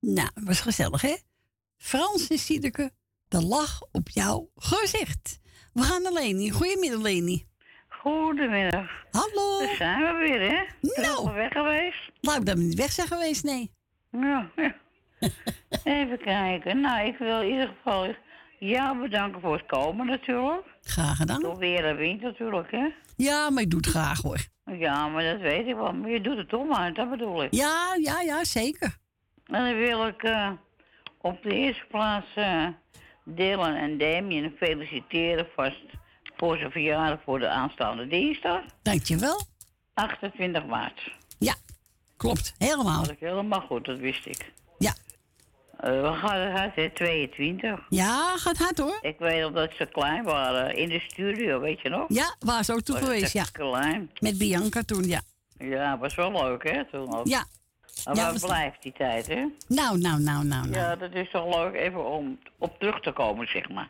Nou, was gezellig, hè? Frans en Siedeke, de lach op jouw gezicht. We gaan naar Leni. Goedemiddag, Leni. Goedemiddag. Hallo. Daar zijn we weer, hè? Nou. Zijn we weg geweest? Laat ik dat niet weg zijn geweest, nee. Ja, ja. Even kijken. Nou, ik wil in ieder geval jou bedanken voor het komen natuurlijk. Graag gedaan. Door weer en wind natuurlijk, hè? Ja, maar ik doe het graag, hoor. Ja, maar dat weet ik wel. Maar je doet het toch maar, dat bedoel ik. Ja, ja, ja, zeker. En dan wil ik eh, op de eerste plaats eh, Dylan en Damien feliciteren vast voor zijn verjaardag voor de aanstaande dinsdag. Dankjewel. 28 maart. Ja, klopt. Helemaal. Dat helemaal goed, dat wist ik. Ja. Eh, we gaan het hard, hè? 22. Ja, gaat hard hoor. Ik weet nog dat ze klein waren in de studio, weet je nog? Ja, waar ze ook toe Was het geweest, ja. Klein. Met Bianca toen, ja. Ja, was wel leuk, hè? Toen ook. Ja. Maar Ja, waar was- blijft die tijd, hè? Nou, nou, nou, nou, nou. Ja, dat is toch leuk even om op terug te komen, zeg maar.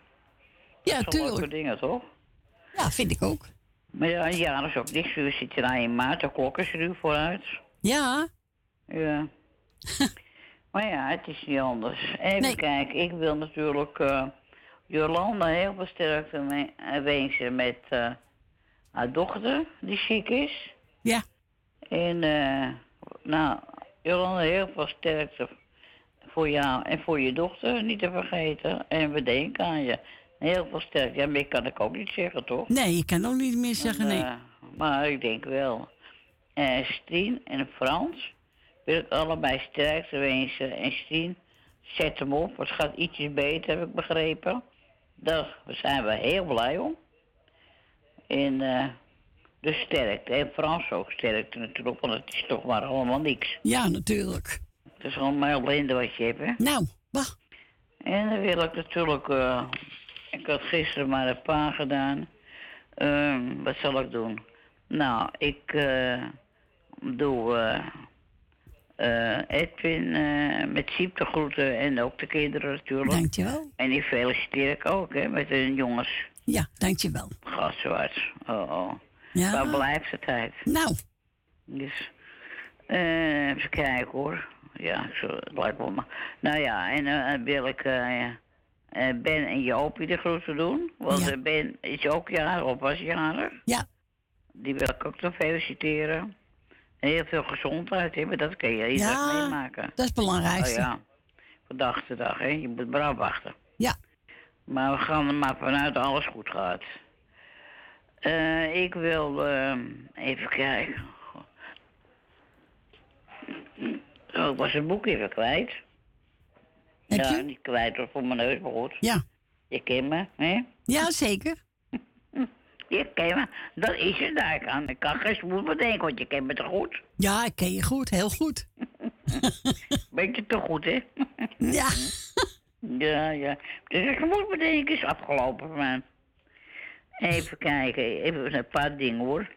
Ja, dat zijn leuke tuurlijk. dingen, toch? Ja, vind ik ook. Maar ja, een jaar is ook niks. We zitten nou in maart, de klok is er nu vooruit. Ja. Ja. maar ja, het is niet anders. Even kijken, ik wil natuurlijk eh, Jolanda heel mee- eh, wensen met eh, haar dochter, die ziek is. Ja. En, eh, nou, Jolanda, heel veel sterkte voor jou en voor je dochter, niet te vergeten. En we denken aan je. Heel veel sterkte. Ja, meer kan ik ook niet zeggen, toch? Nee, ik kan ook niet meer zeggen, nee. Eh, maar ik denk wel. En Stien en Frans wil ik allebei sterkte wensen. En Stien, zet hem op. Het gaat ietsjes beter, heb ik begrepen. Daar zijn we heel blij om. En eh dus sterkte. En Frans ook sterkte natuurlijk, want het is toch maar allemaal niks. Ja, natuurlijk. Het is allemaal ellende wat je hebt, hè? Nou, wacht. En dan wil ik natuurlijk... eh, ik had gisteren maar een paar gedaan. Ehm, wat zal ik doen? Nou, ik eh, doe eh, Edwin met Siep de groeten en ook de kinderen natuurlijk. Dankjewel. En die feliciteer ik ook, hè, met hun jongens. Ja, dankjewel. Gaszwart. Oh, oh. Ja. Waar blijft de tijd? Nou. Dus, eh, even kijken hoor. Ja, zo, het lijkt wel maar. Nou ja, en eh, dan wil ik eh, eh, Ben en Jopie de groeten doen. Want eh, Ben is ook jarig, of was jarig. Ja. Die wil ik ook nog feliciteren. En heel veel gezondheid hebben, dat kun je iedere dag Ja, meemaken. dat is het belangrijkste. Oh, ja, van dag te dag, hè. Je moet maar afwachten. Ja. Maar we gaan er maar vanuit dat alles goed gaat. Eh, ik wil eh, even kijken. Oh, ik was een boek even kwijt. Heb ja, je? niet kwijt hoor, voor mijn neus, maar goed. Ja. Je kent me, hè? Ja, zeker. Je kent me. Dat is het daar kan. Ik kan geen spoed bedenken, want je kent me te goed. Ja, ik ken je goed, heel goed. Beetje te goed, hè? Ja. Ja, ja. Dus ik moet bedenken, is afgelopen voor mij. Even kijken, even een paar dingen hoor.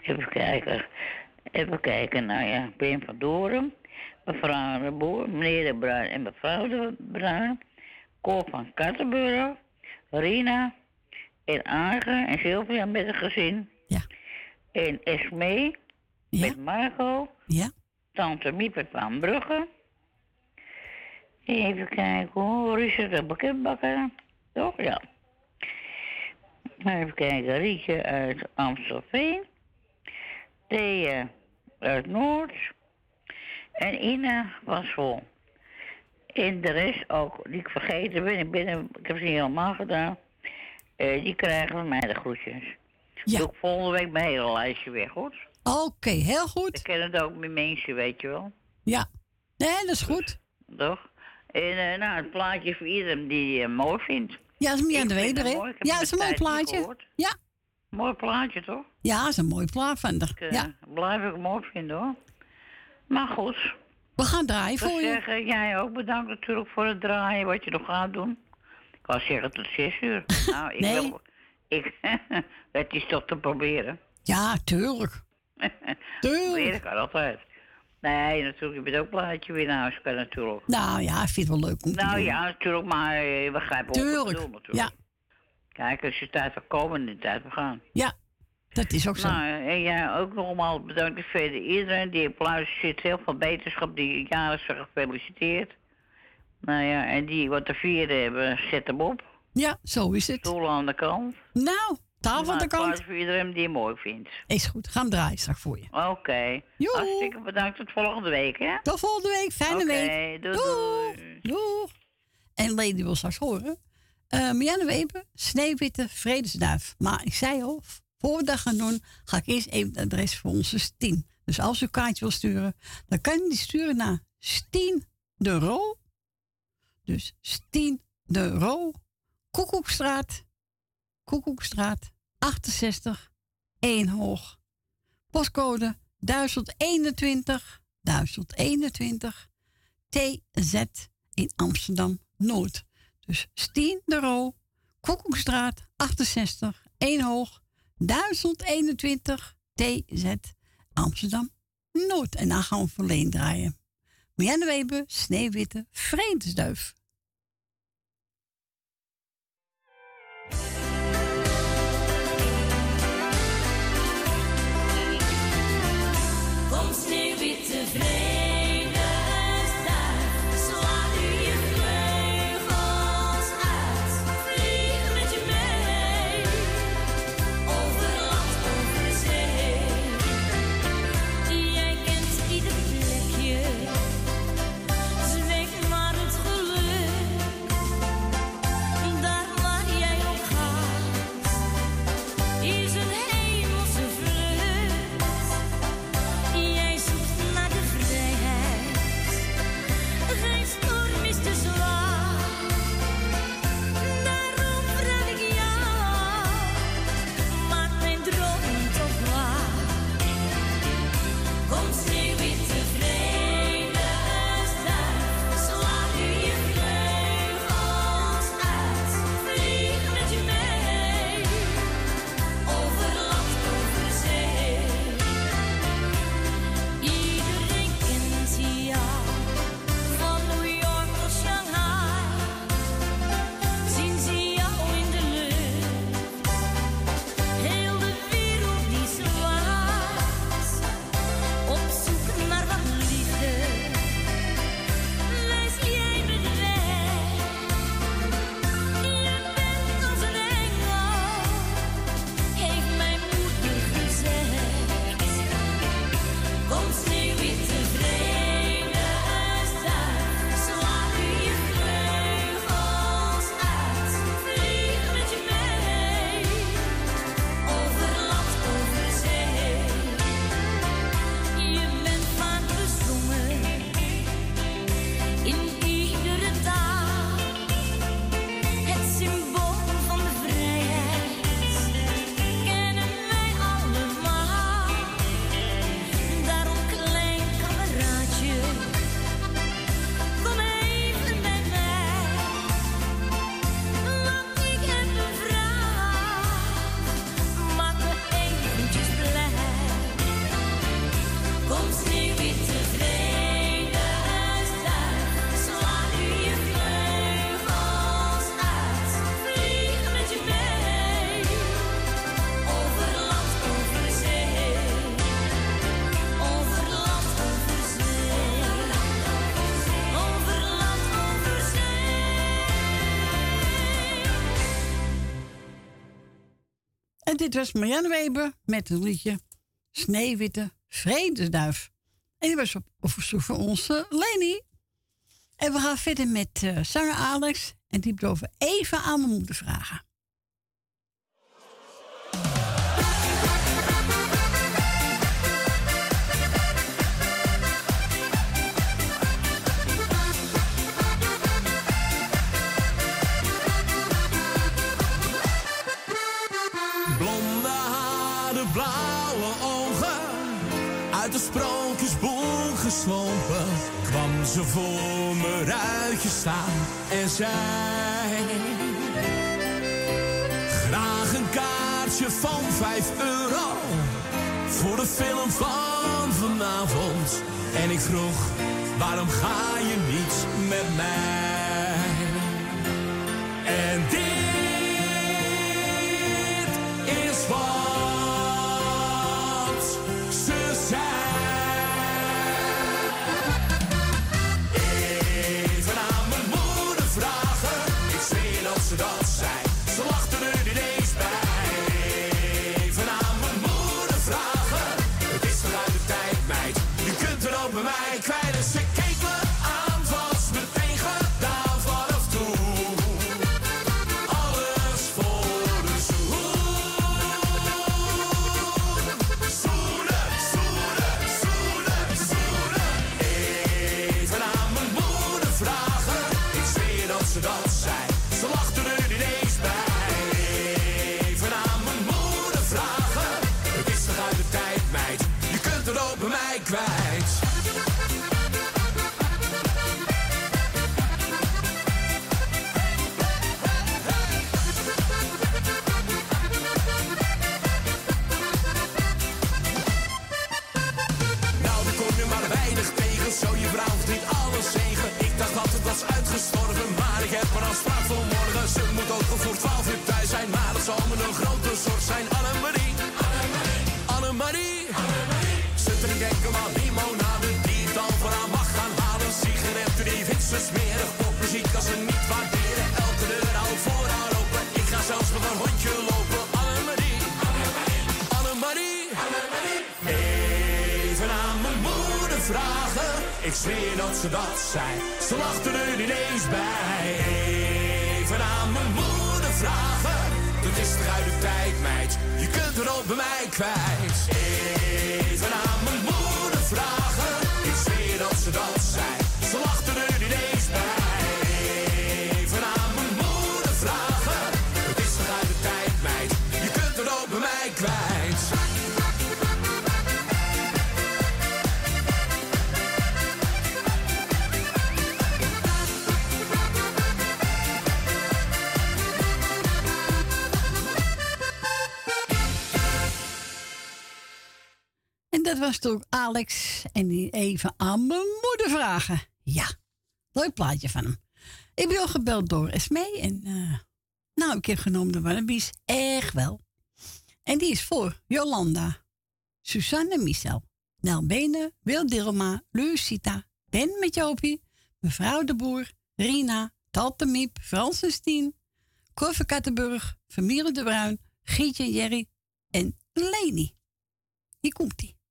Even kijken. Even kijken, nou ja, Ben van Doren, mevrouw de Boer, meneer de Bruin en mevrouw de Bruin, Cor van Kattenburg, Rina en Arge en Sylvia met een gezin. Ja. En Esmee met Marco. Ja. Tante Miepert van Brugge. Even kijken hoor, Richard de Bakketbakker. Toch? Ja. Even kijken, Rietje uit Amstelveen. Thea uit Noord. En Ina was vol. En de rest ook, die ik vergeten ben, ik, ben ik heb ze niet helemaal gedaan. Eh, die krijgen van mij de groetjes. Ja. Doe ik volgende week mijn hele lijstje weg, goed? Oké, heel goed. Ik ken het ook met mensen, weet je wel. Ja. Nee, dat is goed. Toch? En eh, nou, het plaatje voor iedereen die je mooi vindt. Ja, dat is Mia Ik de vind het hè? Ik Ja, dat is een mooi een plaatje. Ja. Mooi plaatje, toch? Ja, dat is een mooi plaat haar. Ik, eh, Ja. Blijf ik mooi vinden, hoor. Maar goed. We gaan draaien Ik voor je. zeggen, jij ook bedankt natuurlijk voor het draaien, wat je nog gaat doen. Ik wou zeggen tot zes uur. nou, ik Nee. wil... Ik, het is toch te proberen. Ja, tuurlijk. Proberen kan altijd. Nee, natuurlijk, je bent ook blij dat je weer naar huis kan natuurlijk. Nou ja, ik vind het wel leuk om te Nou doen. ja, natuurlijk, maar eh, we begrijpen ook wat bedoel natuurlijk. Ja. Kijk, als je tijd wil komen, de tijd we gaan. Ja. Dat is ook zo. Nou, en jij ook nogmaals bedankt verder iedereen die op zit. Heel veel beterschap, die jaren zijn gefeliciteerd. Nou ja, en die wat te vieren hebben, zet hem op. Ja, zo is het. Stoel aan de kant. Nou, tafel aan de kant. applaus voor iedereen die hem mooi vindt. Is goed, gaan we draaien straks voor je. Oké. Hartstikke bedankt. Tot volgende week, hè? Tot volgende week. Fijne week. doei, Doeg. Doeg. En Lady wil straks horen. Uh, Marianne Weber, Sneeuwwitte, Vredesduif. Maar ik zei al, voor we dat gaan doen, ga ik eerst even het adres voor onze Stien. Dus als u een kaartje wil sturen, dan kan je die sturen naar Stien de Roo. Dus Stien de Roo, Koekoekstraat, Koekoekstraat 68, 1 hoog. Postcode 1021, 1021, TZ in Amsterdam Noord. Dus Stien de Roo, Koekoekstraat 68, 1 hoog, 1021, TZ Amsterdam Noord. En dan gaan we verleen draaien. Marianne Weber, Sneeuwwitte, Vredesduif. Sneeuwwitte dit was Marianne Weber met het liedje Sneeuwwitte Vredesduif. En die was op, verzoek van onze Leni. En we gaan verder met eh, zanger Alex. En die belooft even aan mijn moeder vragen. Voor me ruitje staan en zei: Graag een kaartje van vijf euro voor de film van vanavond. En ik vroeg: Waarom ga je niet met mij? En dit is wat was uitgestorven, maar ik heb een afspraak voor morgen. Ze moet ook al vragen. Ik zweer dat ze dat zei. Ze lachten er ineens bij. Even aan mijn moeder vragen. Het is toch de tijd, meid. Je kunt er ook bij mij kwijt. Even aan mijn moeder vragen. Ik zweer dat ze dat zei. Ze lachten er Toch Alex. En die even aan mijn moeder vragen. Ja, leuk plaatje van hem. Ik ben al gebeld door Esmee. En eh, nou, ik heb genomen de Wannabies. Echt wel. En die is voor Jolanda, Suzanne Michel, Nel Benen, Wil Dilma, Lucita, Ben met Jopie, mevrouw de Boer, Rina, Tante Miep, Frans en Stien, Cor van Kattenburg, de Bruin, Gietje Jerry en Leni. Hier komt-ie.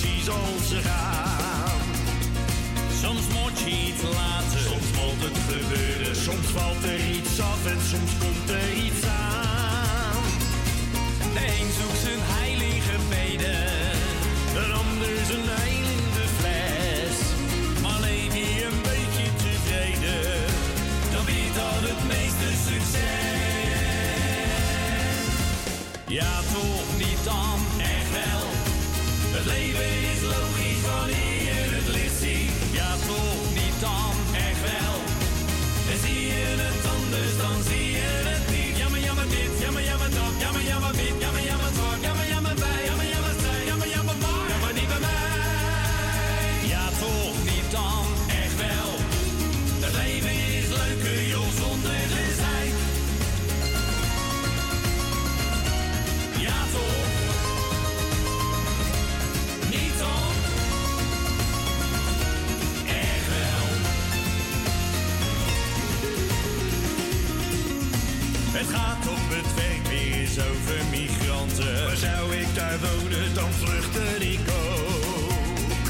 Precies als ze gaan. Soms moet je iets laten, soms moet het gebeuren, soms valt er iets af en soms komt er iets aan. De een zoekt zijn heilige beden, een ander zijn dat het meeste succes. Ja, toch Het eens over migranten. Maar zou ik daar wonen, dan vluchtte ik ook.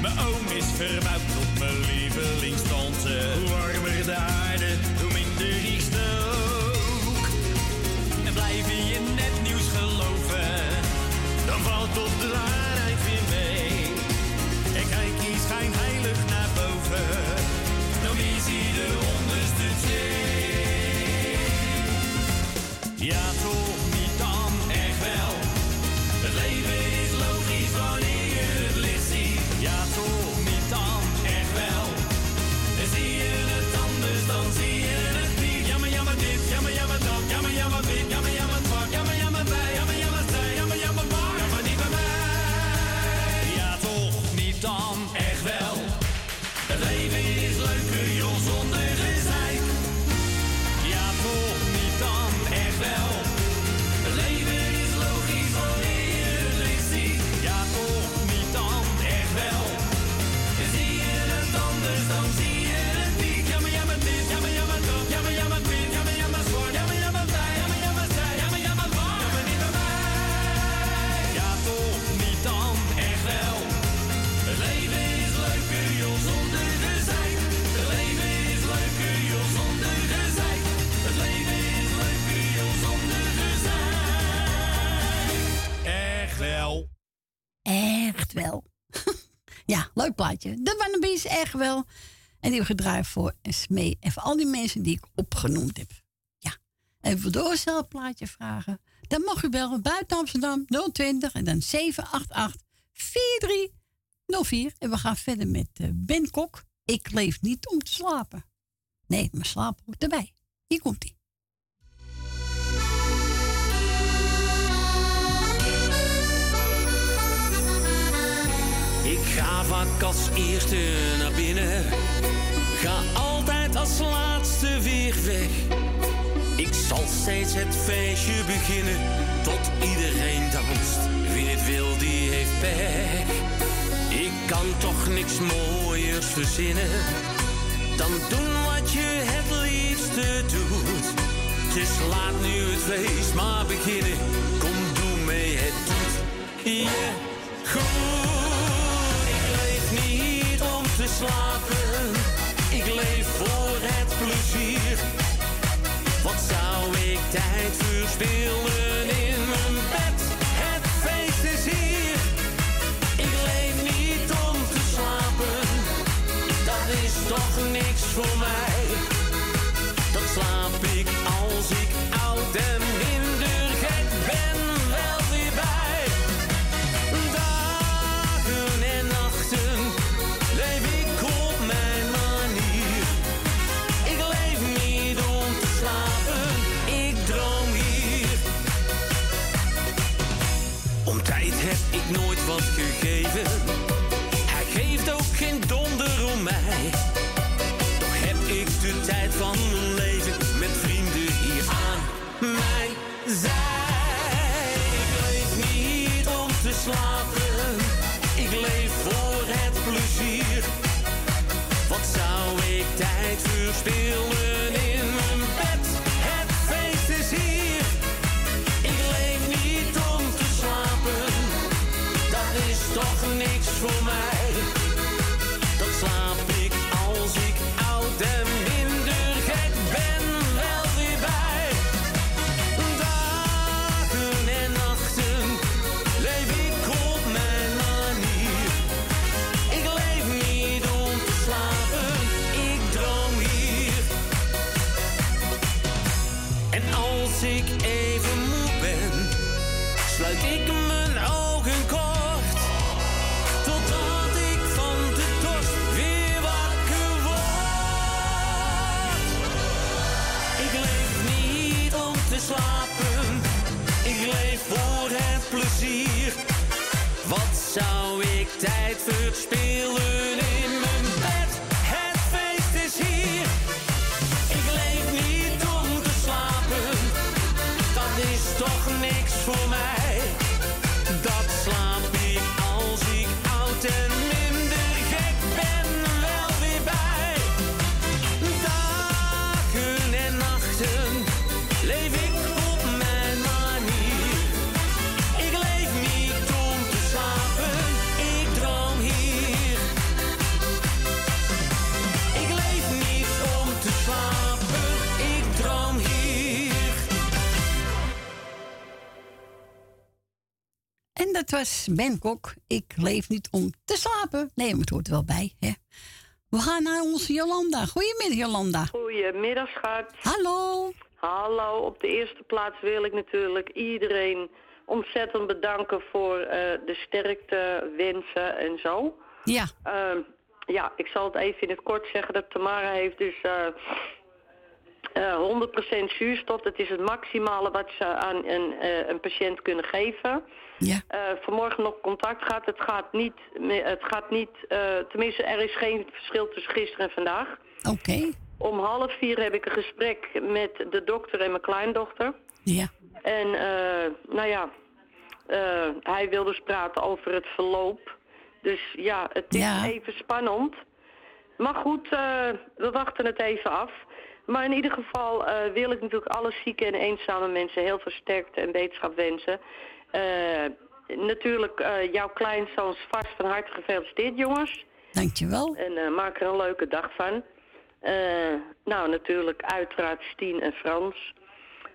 Mijn oom is verbouwd tot mijn lievelingstante. Hoe warmer de wel. ja, leuk plaatje. De Wannabees, echt wel. En die hebben gedraaid voor Smee en voor al die mensen die ik opgenoemd heb. Ja, even door zelf plaatje vragen. Dan mag u bellen buiten Amsterdam 020 en dan 788 4304. En we gaan verder met eh, Ben Kok. Ik leef niet om te slapen. Nee, mijn slaap hoort erbij. Hier komt ie. Ga vaak als naar binnen. Ga altijd als laatste weer weg. Ik zal steeds het feestje beginnen. Tot iedereen danst. Wie het wil, die heeft pech. Ik kan toch niks mooiers verzinnen. Dan doen wat je het liefste doet. Dus laat nu het feest maar beginnen. Kom, doe mee, het doet je goed. Slapen. Ik leef voor het plezier. Wat zou ik tijd verspillen tijd verspillen dat was Ben Kok. Ik leef niet om te slapen. Nee, maar het hoort er wel bij. Hè? We gaan naar onze Jolanda. Goedemiddag, Jolanda. Goedemiddag, schat. Hallo. Hallo. Op de eerste plaats wil ik natuurlijk iedereen ontzettend bedanken voor eh, de sterkte, wensen en zo. Ja. Ehm, ja, ik zal het even in het kort zeggen dat Tamara heeft dus eh, eh, 100% zuurstof. Dat is het maximale wat ze aan een, eh, een patiënt kunnen geven. Ja. Eh, vanmorgen nog contact gehad. Het gaat niet, het gaat niet eh, tenminste er is geen verschil tussen gisteren en vandaag. Oké. Om half vier heb ik een gesprek met de dokter en mijn kleindochter. Ja. En eh, nou ja, hij wil dus praten over het verloop. Dus ja, het is Ja. even spannend. Maar goed, we wachten het even af. Maar in ieder geval wil ik natuurlijk alle zieke en eenzame mensen heel veel sterkte en wetenschap wensen. Eh, natuurlijk, eh, jouw kleinzoon is vast van harte gefeliciteerd, jongens. Dankjewel. En eh, maak er een leuke dag van. Nou, natuurlijk uiteraard Stien en Frans.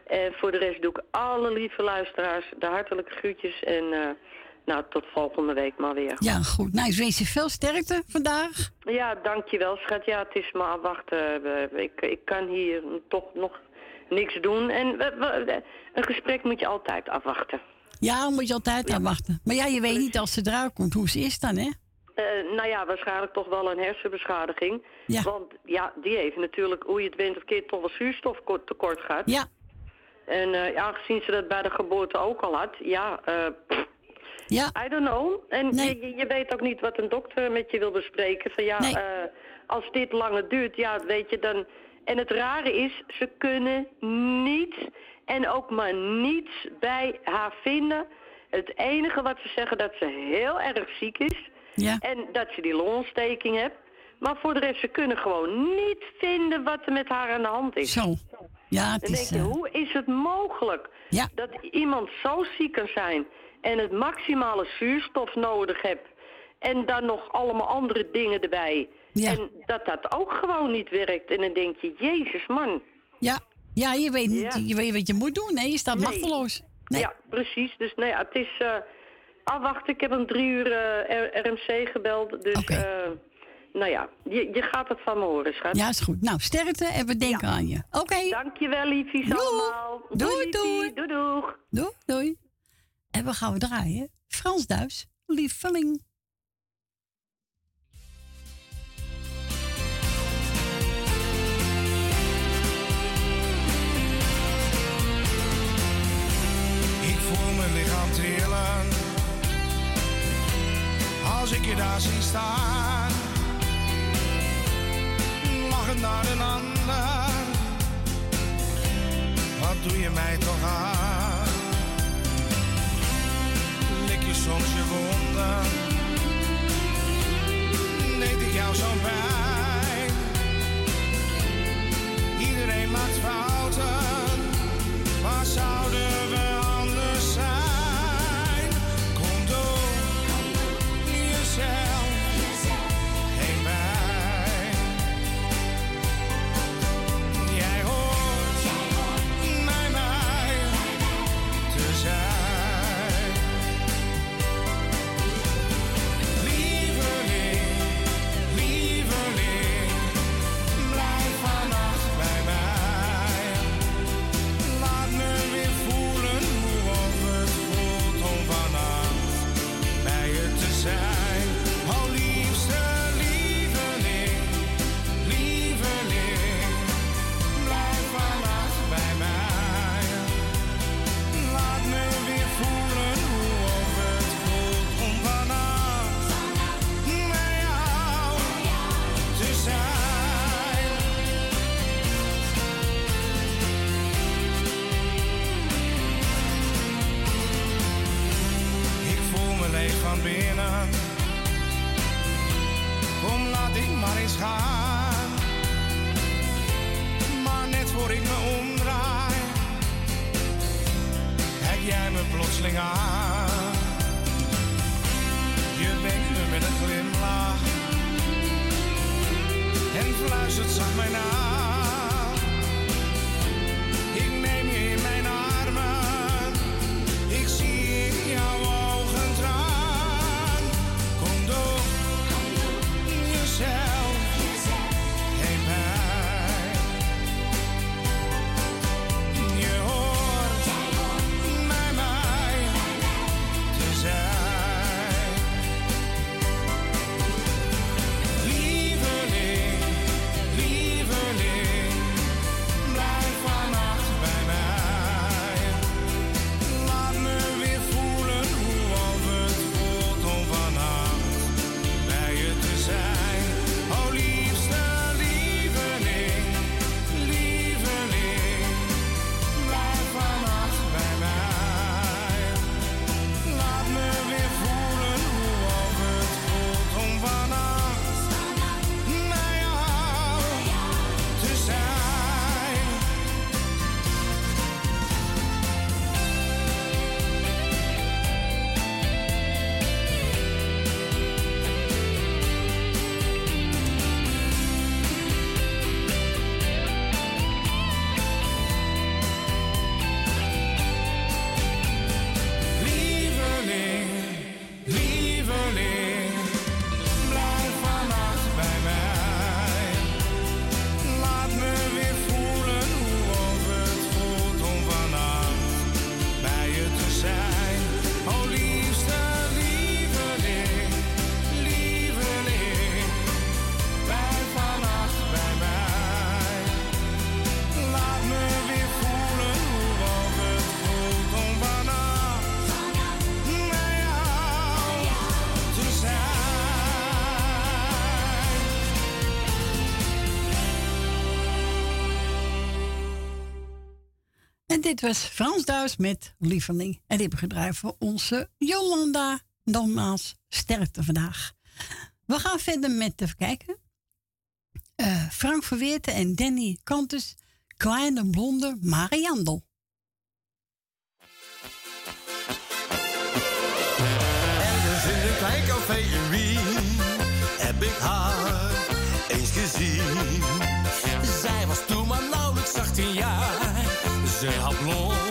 En voor de rest doe ik alle lieve luisteraars de hartelijke groetjes. En nou, tot volgende week maar weer. Ja, goed. Nou, ik wens je veel sterkte vandaag. Ja, dankjewel, schat. Ja, het is maar afwachten. Ik, ik kan hier toch nog niks doen. En een gesprek moet je altijd afwachten. Ja, moet je altijd afwachten. Maar ja, je weet niet als ze eruit komt hoe ze is dan, hè? Eh, nou ja, waarschijnlijk toch wel een hersenbeschadiging. Ja. Want ja, die heeft natuurlijk, hoe je het bent of keert, toch wel zuurstoftekort gehad. Ja. En eh, aangezien ze dat bij de geboorte ook al had, ja, eh, ja. I don't know. En je, je- je weet ook niet wat een dokter met je wil bespreken. Van ja, als dit langer duurt, ja, weet je dan. En het rare is, ze kunnen niets en ook maar niets bij haar vinden. Het enige wat ze zeggen, dat ze heel erg ziek is. Ja. En dat ze die longontsteking heeft. Maar voor de rest, ze kunnen gewoon niet vinden wat er met haar aan de hand is. Zo. Ja, het Dan is... denk je, eh, hoe is het mogelijk Ja. dat iemand zo ziek kan zijn en het maximale zuurstof nodig hebt en dan nog allemaal andere dingen erbij. En dat dat ook gewoon niet werkt. En dan denk je, jezus man. ja. ja, je weet niet Ja. je weet wat je moet doen. Nee, je staat Nee. machteloos. Nee. Ja, precies. Dus nou ja, het is eh, afwachten. Ik heb om drie uur eh, RMC gebeld. Dus eh, nou ja, je, je gaat het van me horen, schat. Ja, is goed. Nou, sterkte en we denken aan je. Oké. Dankjewel, liefjes allemaal. Doei, doei. Doei, doeg. Doei, doei. En we gaan we draaien. Frans Duis, lieveling. Als ik je daar zie staan. Lachend naar een ander, wat doe je mij toch aan? Lik je soms je deed ik jou zo pijn? Iedereen maakt fouten, waar zouden we dit was Frans Duis met Lieveling. En die hebben voor onze Jolanda. Nogmaals, sterkte vandaag. We gaan verder met, te kijken. Eh, Frank Verweerte en Danny Kantus. Kleine blonde Mariandel. Ergens in een klein café in Wien heb ik haar eens gezien. how long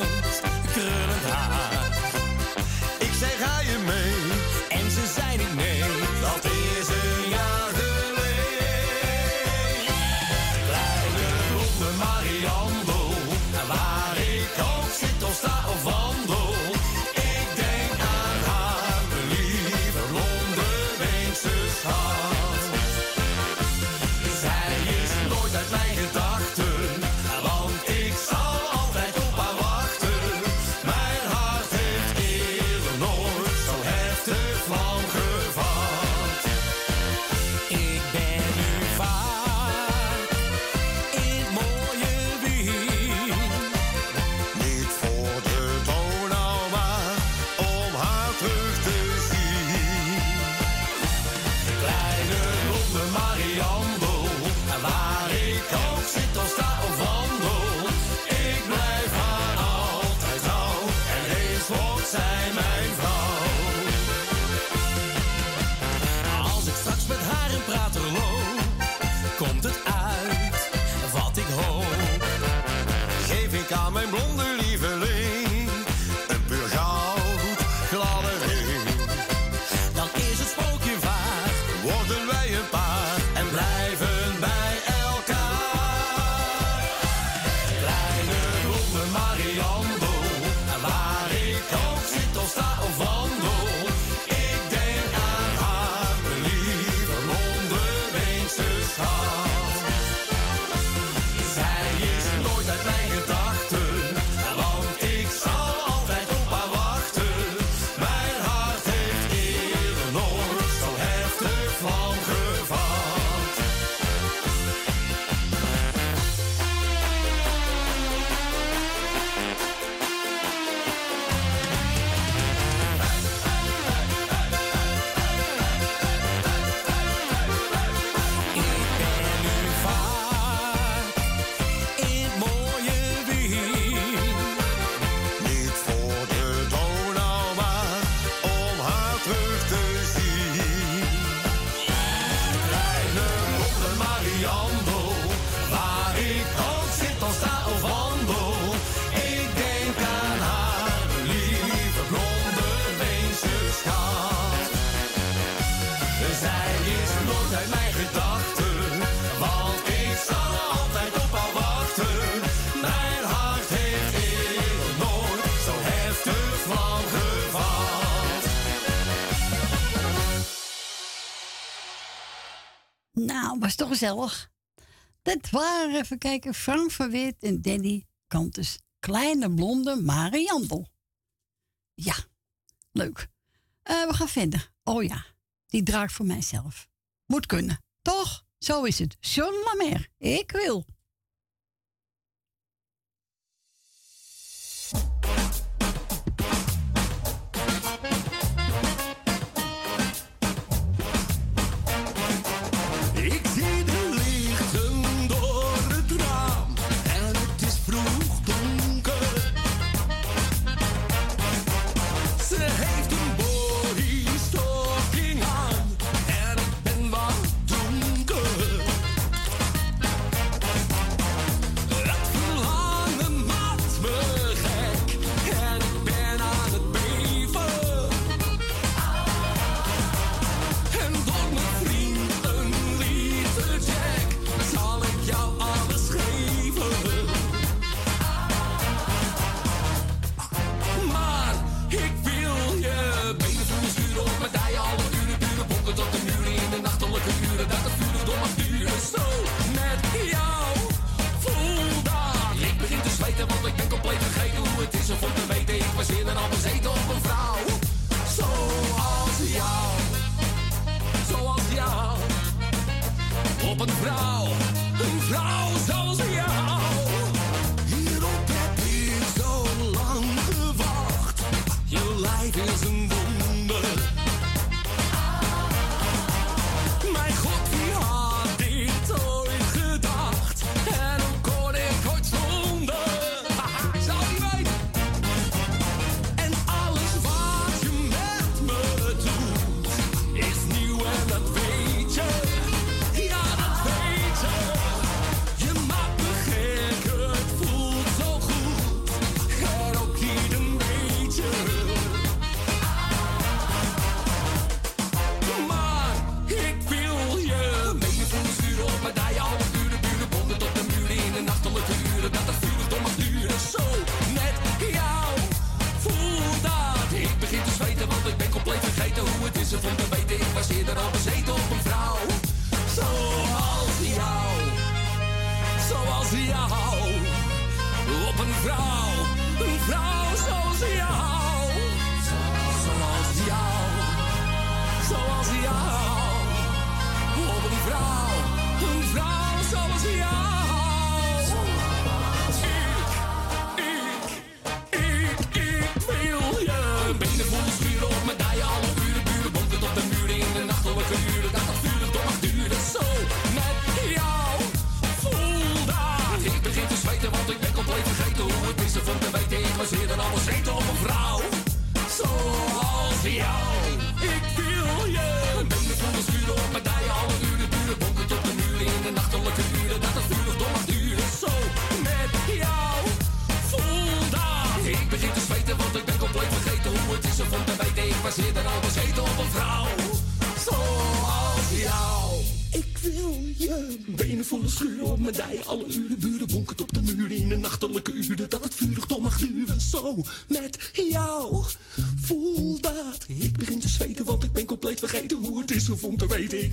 Ja, mijn blonde Dat waren, even kijken, Frank van Weert en Danny Kantus. Kleine blonde Mariandel. Ja, leuk. Eh, we gaan verder. Oh ja, die draag voor mijzelf. Moet kunnen, toch? Zo is het. John Lamer, ik wil.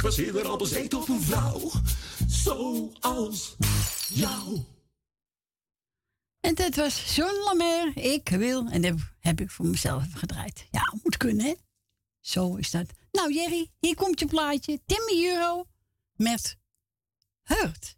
Ik was eerder op een op een vrouw, zoals jou. En dat was John Lamer, ik wil, en dat heb ik voor mezelf gedraaid. Ja, moet kunnen, hè? Zo is dat. Nou, Jerry, hier komt je plaatje. Timmy Euro met Hurt.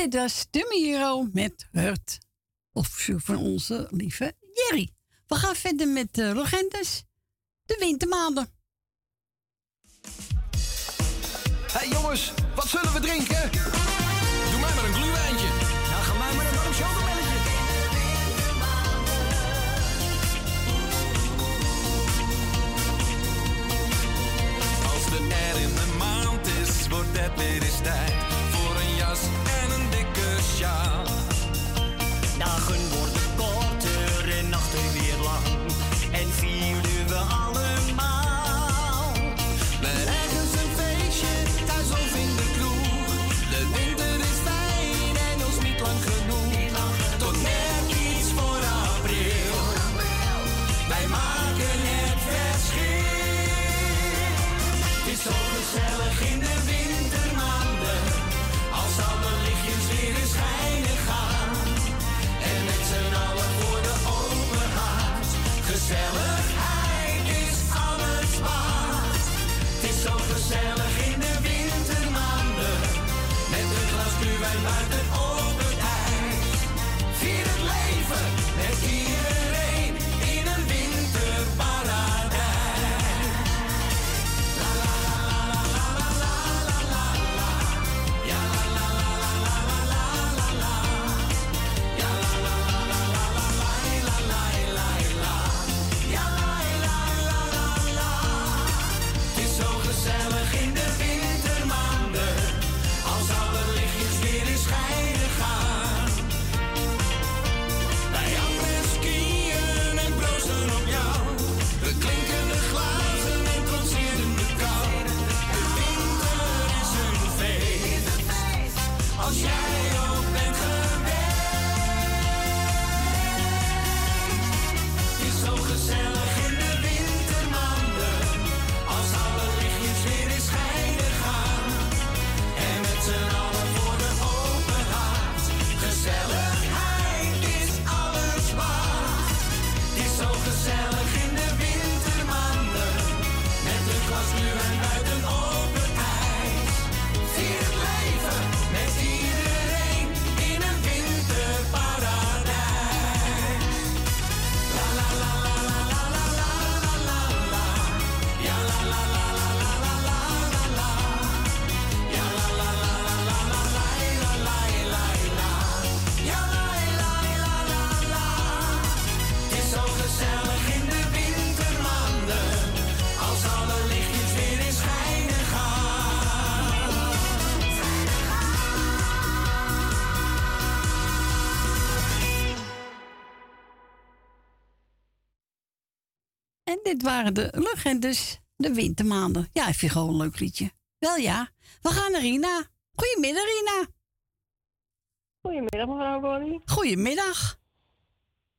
dit was de Miro met Hurt. Of van onze lieve Jerry. We gaan verder met eh, de de wintermaanden. Hey jongens, wat zullen we drinken? Doe mij maar een gluwijntje. Nou, ga mij maar een warm chocomelletje. Als de er in de maand is, wordt het weer eens tijd. Dit waren de legendes, de wintermaanden. Ja, ik vind gewoon een leuk liedje. Wel ja. We gaan naar Rina. Goedemiddag, Rina. Goedemiddag, mevrouw Corrie. Goedemiddag.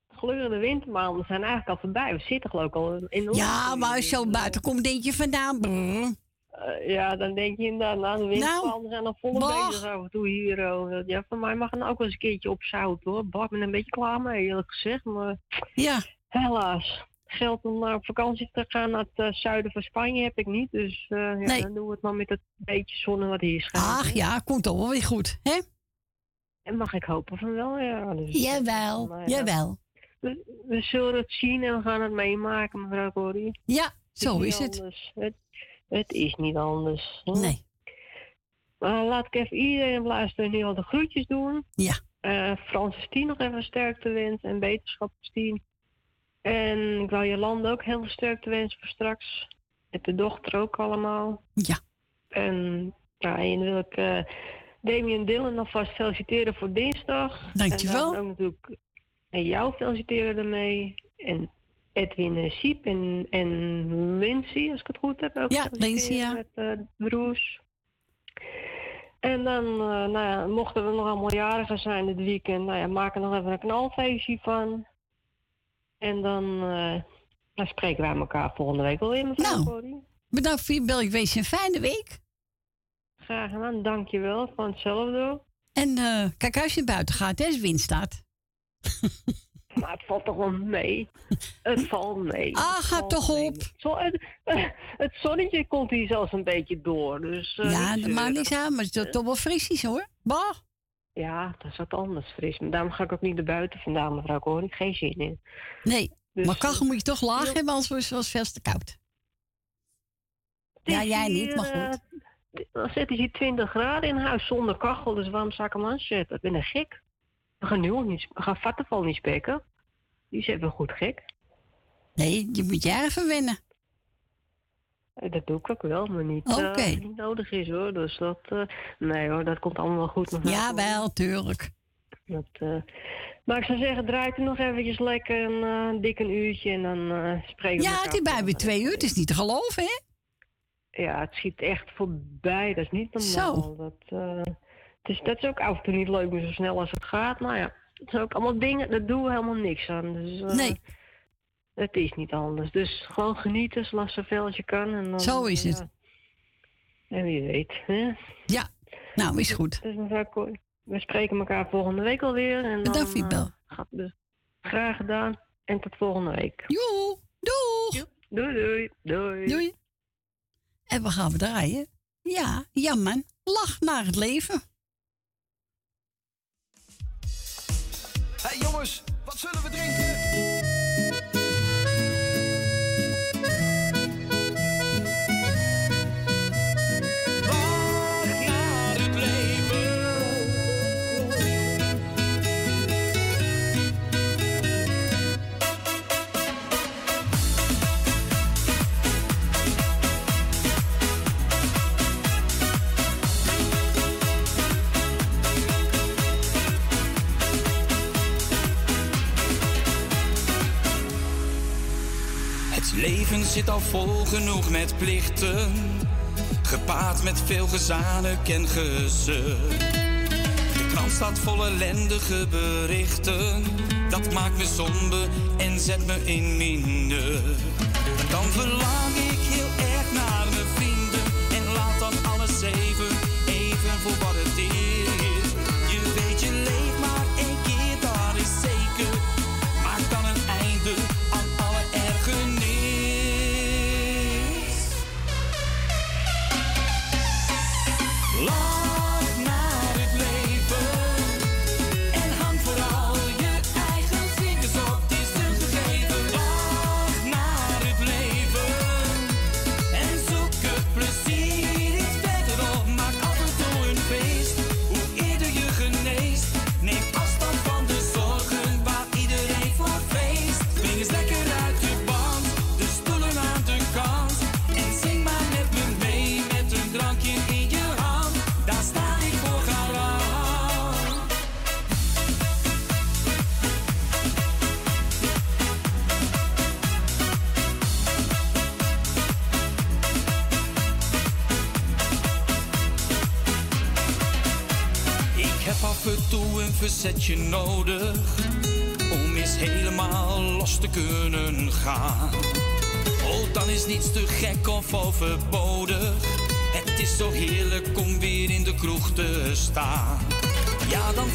Gelukkig de wintermaanden zijn eigenlijk al voorbij. We zitten geloof ik al in de Ja, maar als je zo buiten komt, denk je vandaan. brrr. Eh, ja, dan denk je inderdaad, nou, de wintermaanden zijn al volop bah. bezig af en toe hier. oh. Ja, van mij mag het ook wel eens een keertje op zout hoor. Bart, ik ben een beetje klaar mee eerlijk gezegd. Maar ja. helaas. Geld om naar op vakantie te gaan naar het eh, zuiden van Spanje heb ik niet. Dus eh, ja, Nee. dan doen we het maar met het beetje zon wat hier schijnt. Ach ja, komt wel weer goed, hè? En mag ik hopen van wel, ja. Dus, Jawel, ja. jawel. We, we zullen het zien en we gaan het meemaken, mevrouw Corrie. Ja, zo is het. het. Het is niet anders. Nee. Maar laat ik even iedereen op luisteren nu al de groetjes doen. Ja. Eh Francis Tien nog even sterkte wensen en beterschap Tien. En ik wil Jolande ook heel veel sterkte wensen voor straks. Met de dochter ook allemaal. Ja. En, ja, en wil ik eh Damien Dillon alvast feliciteren voor dinsdag. Dankjewel. En dan ook natuurlijk en jou feliciteren ermee. En Edwin eh, Siep en, en Lindsay, als ik het goed heb. Ook Ja, Lindsay, ja. Met eh, broers. En dan, eh, nou ja, mochten we nog allemaal jarigen zijn dit weekend, nou ja, maak er nog even een knalfeestje van. En dan, eh, dan spreken wij elkaar volgende week wel weer, mevrouw Nou. Corrie. Bedankt voor je bel. Ik wens je een fijne week. Graag gedaan, dankjewel, van hetzelfde. En eh, kijk, als je buiten gaat, hè, als wind staat. Maar het valt toch wel mee. Het valt mee. Ah, Het ga valt toch mee. op. Zo, het, het zonnetje komt hier zelfs een beetje door. Dus, eh, ja, niet dat maakt niks aan, maar het is toch wel frisjes hoor. Bah. Ja, dat is wat anders fris. Maar daarom ga ik ook niet naar buiten vandaan, mevrouw Koning. Geen zin in. Nee, Dus, maar kachel eh, moet je toch laag ja. hebben, anders was het veel te koud. Ja, is jij niet, maar goed. eh, dan zitten hier 20 graden in huis zonder kachel, dus waarom zou ik hem aanzetten? Ik ben een gek. We gaan nu niet, we gaan Vattenval niet spekken. Die zijn wel goed gek. Nee, je moet jij even wennen. Eh, Dat doe ik ook wel, maar niet, eh, Oké. als het niet nodig is hoor. Dus dat, eh, nee hoor, dat komt allemaal wel goed. mevrouw Ja, wel, tuurlijk. Dat, eh, maar ik zou zeggen, draait er nog eventjes lekker een eh, dik een uurtje en dan eh, spreken we Ja, het is bij weer twee uur. Het is niet te geloven, hè? Ja, het schiet echt voorbij. Dat is niet normaal. Dat, eh, het is, dat is ook af en toe niet leuk, maar zo snel als het gaat. Nou ja, het zijn ook allemaal dingen, daar doen we helemaal niks aan. Dus, eh, Nee. Het is niet anders. Dus gewoon genieten, zoals zoveel als je kan. En dan, Zo is eh, het. ja. En wie weet. Hè? Ja, nou, is goed. Dus mevrouw we spreken elkaar volgende week alweer. En dan, Bedankt eh, gaat dus graag gedaan. En tot volgende week. Joe, doeg! Doei, doei. Doei. Doei. En we gaan we draaien. Ja, ja man. Lach naar het leven. Hé hey, jongens, wat zullen we drinken? Leven zit al vol genoeg met plichten, gepaard met veel gezanik en gezeur. De krant staat vol ellendige berichten, dat maakt me somber en zet me in minder. Dan verlang ik heel val. Het is zo heerlijk om weer in de kroeg te staan. Ja, dan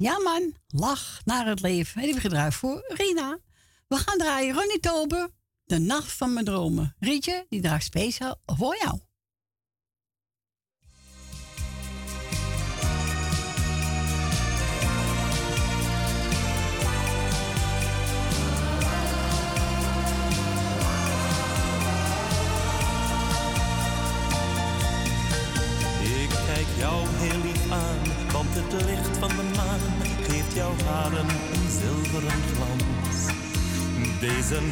Ja man, lach naar het leven. En heeft gedraaid voor Rina. We gaan draaien Ronnie Toben, De Nacht van Mijn Dromen. Rietje, die draagt speciaal voor jou.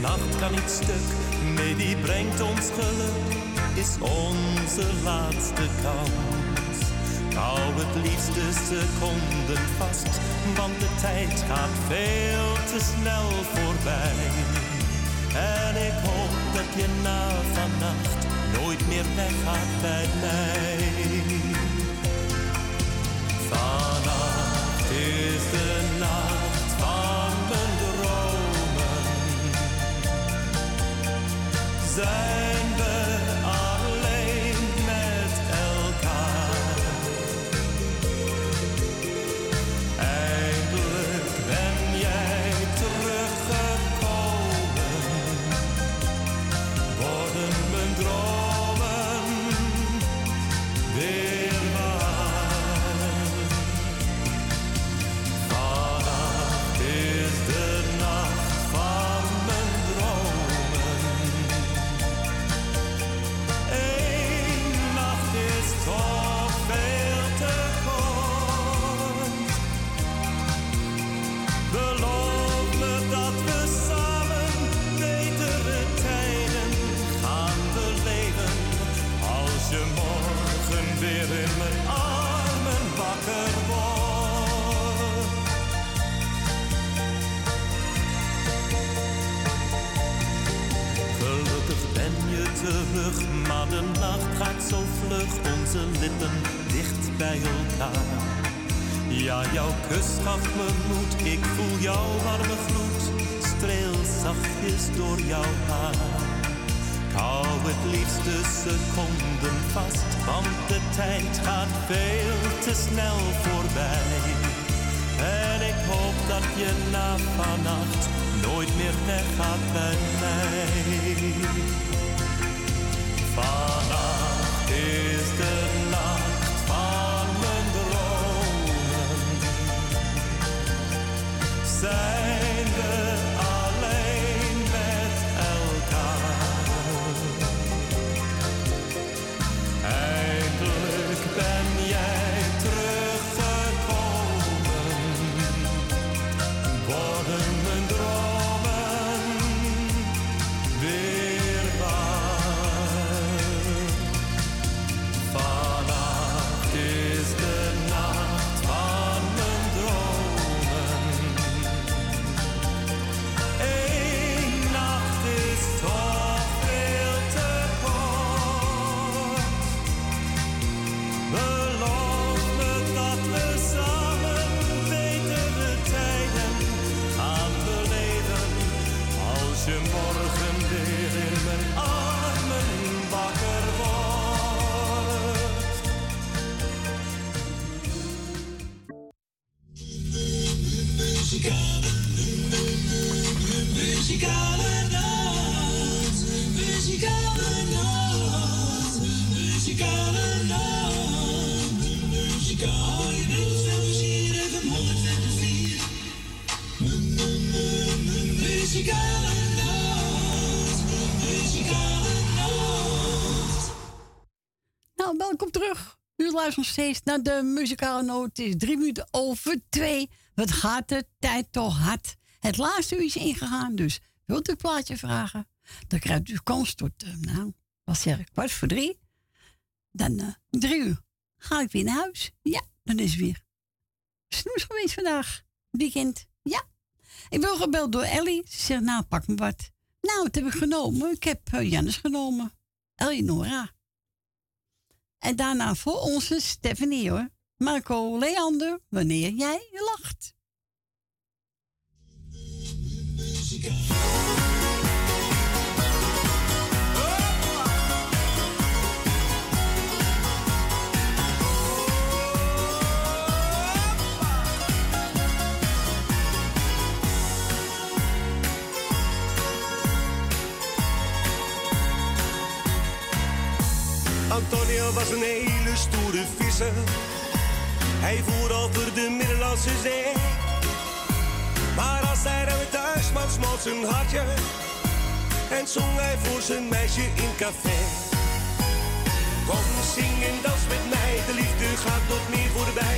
nacht kan niet stuk, nee die brengt ons geluk, is onze laatste kans. Hou het liefste seconden vast, want de tijd gaat veel te snel voorbij. En ik hoop dat je na vannacht nooit meer weggaat bij mij. Vannacht is de desire bij elkaar. Ja, jouw kus gaf me moed, ik voel jouw warme gloed, streel zachtjes door jouw haar. Ik hou het liefste seconden vast, want de tijd gaat veel te snel voorbij. En ik hoop dat je na vannacht nooit meer weggaat bij mij. Vannacht is de nacht. zijn. Luistert nog steeds naar de muzikale noot. Het is drie minuten over twee. Wat gaat de tijd toch hard? Het laatste uur is ingegaan, dus wilt u een plaatje vragen? Dan krijgt u kans tot, eh, nou, wat zeg kwart voor drie. Dan eh, drie uur ga ik weer naar huis. Ja, dan is het weer snoes geweest vandaag. Weekend, ja. Ik ben gebeld door Ellie. Ze zegt, nou, pak me wat. Nou, wat heb ik genomen? Ik heb uh, Jannes genomen. Eleonora. En daarna voor onze Stephanie hoor. Marco Leander, wanneer jij lacht. Antonio was een hele stoere visser. Hij voer over de Middellandse Zee. Maar als hij dan weer thuis kwam, smolt zijn hartje. En zong hij voor zijn meisje in café. Kom, zing en dans met mij, de liefde gaat nooit meer voorbij.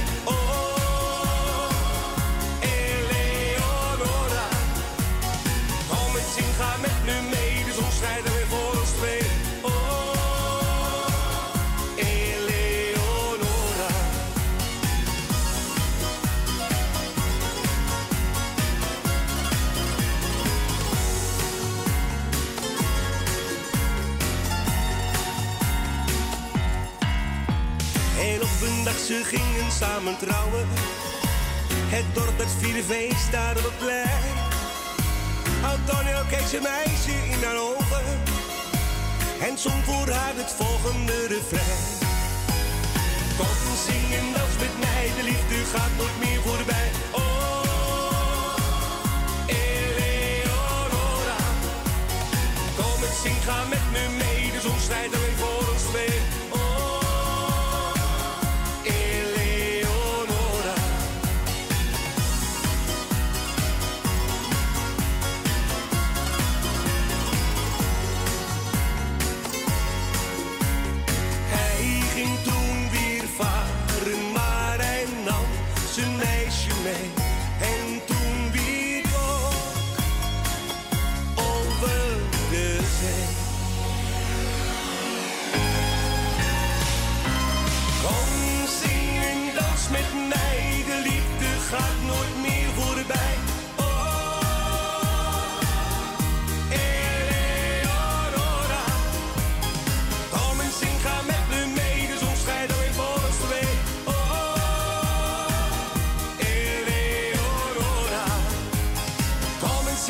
Ze gingen samen trouwen. Het dorp het vierde feest daar op het plein. Antonio keek zijn meisje in haar ogen. En zong voor haar het volgende refrein. Kom zing en dans met mij, de liefde gaat nooit meer voorbij. Oh,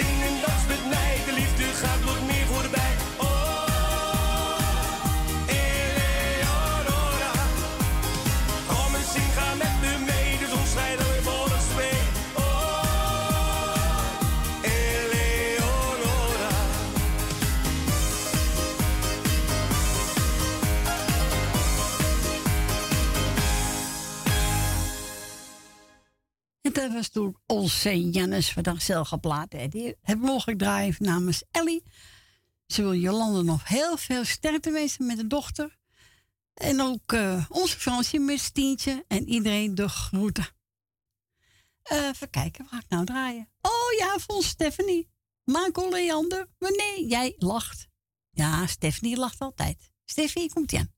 Kom en zing en was toen onze Jannes vandaag zelf geplaatst. hè. Die heb mogelijk draaien namens Ellie. Ze wil Jolande nog heel veel sterkte wensen met de dochter. En ook eh, onze Fransje met Stientje en iedereen de groeten. Eh, even kijken, waar ga ik nou draaien? Oh ja, voor Stephanie. Marco Leander, wanneer jij lacht. Ja, Stephanie lacht altijd. Stephanie, komt ie aan.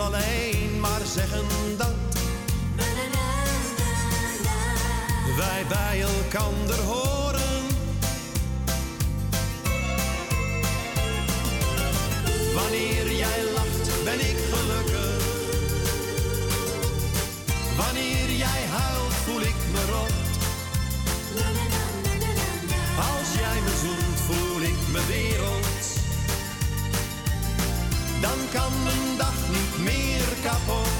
alleen maar zeggen dat wij bij elkander horen. Wanneer jij lacht, ben ik gelukkig. Wanneer Dan kan mijn dag niet meer kapot.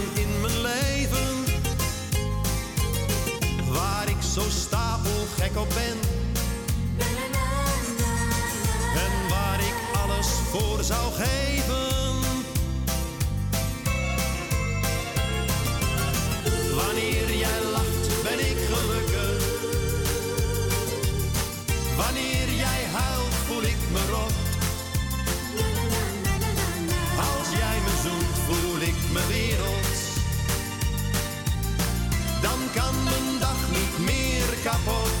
op ben. En waar ik alles voor zou geven. Wanneer jij lacht, ben ik gelukkig. Wanneer jij huilt, voel ik me rot. Als jij me zoent, voel ik me wereld. Dan kan mijn dag niet meer kapot.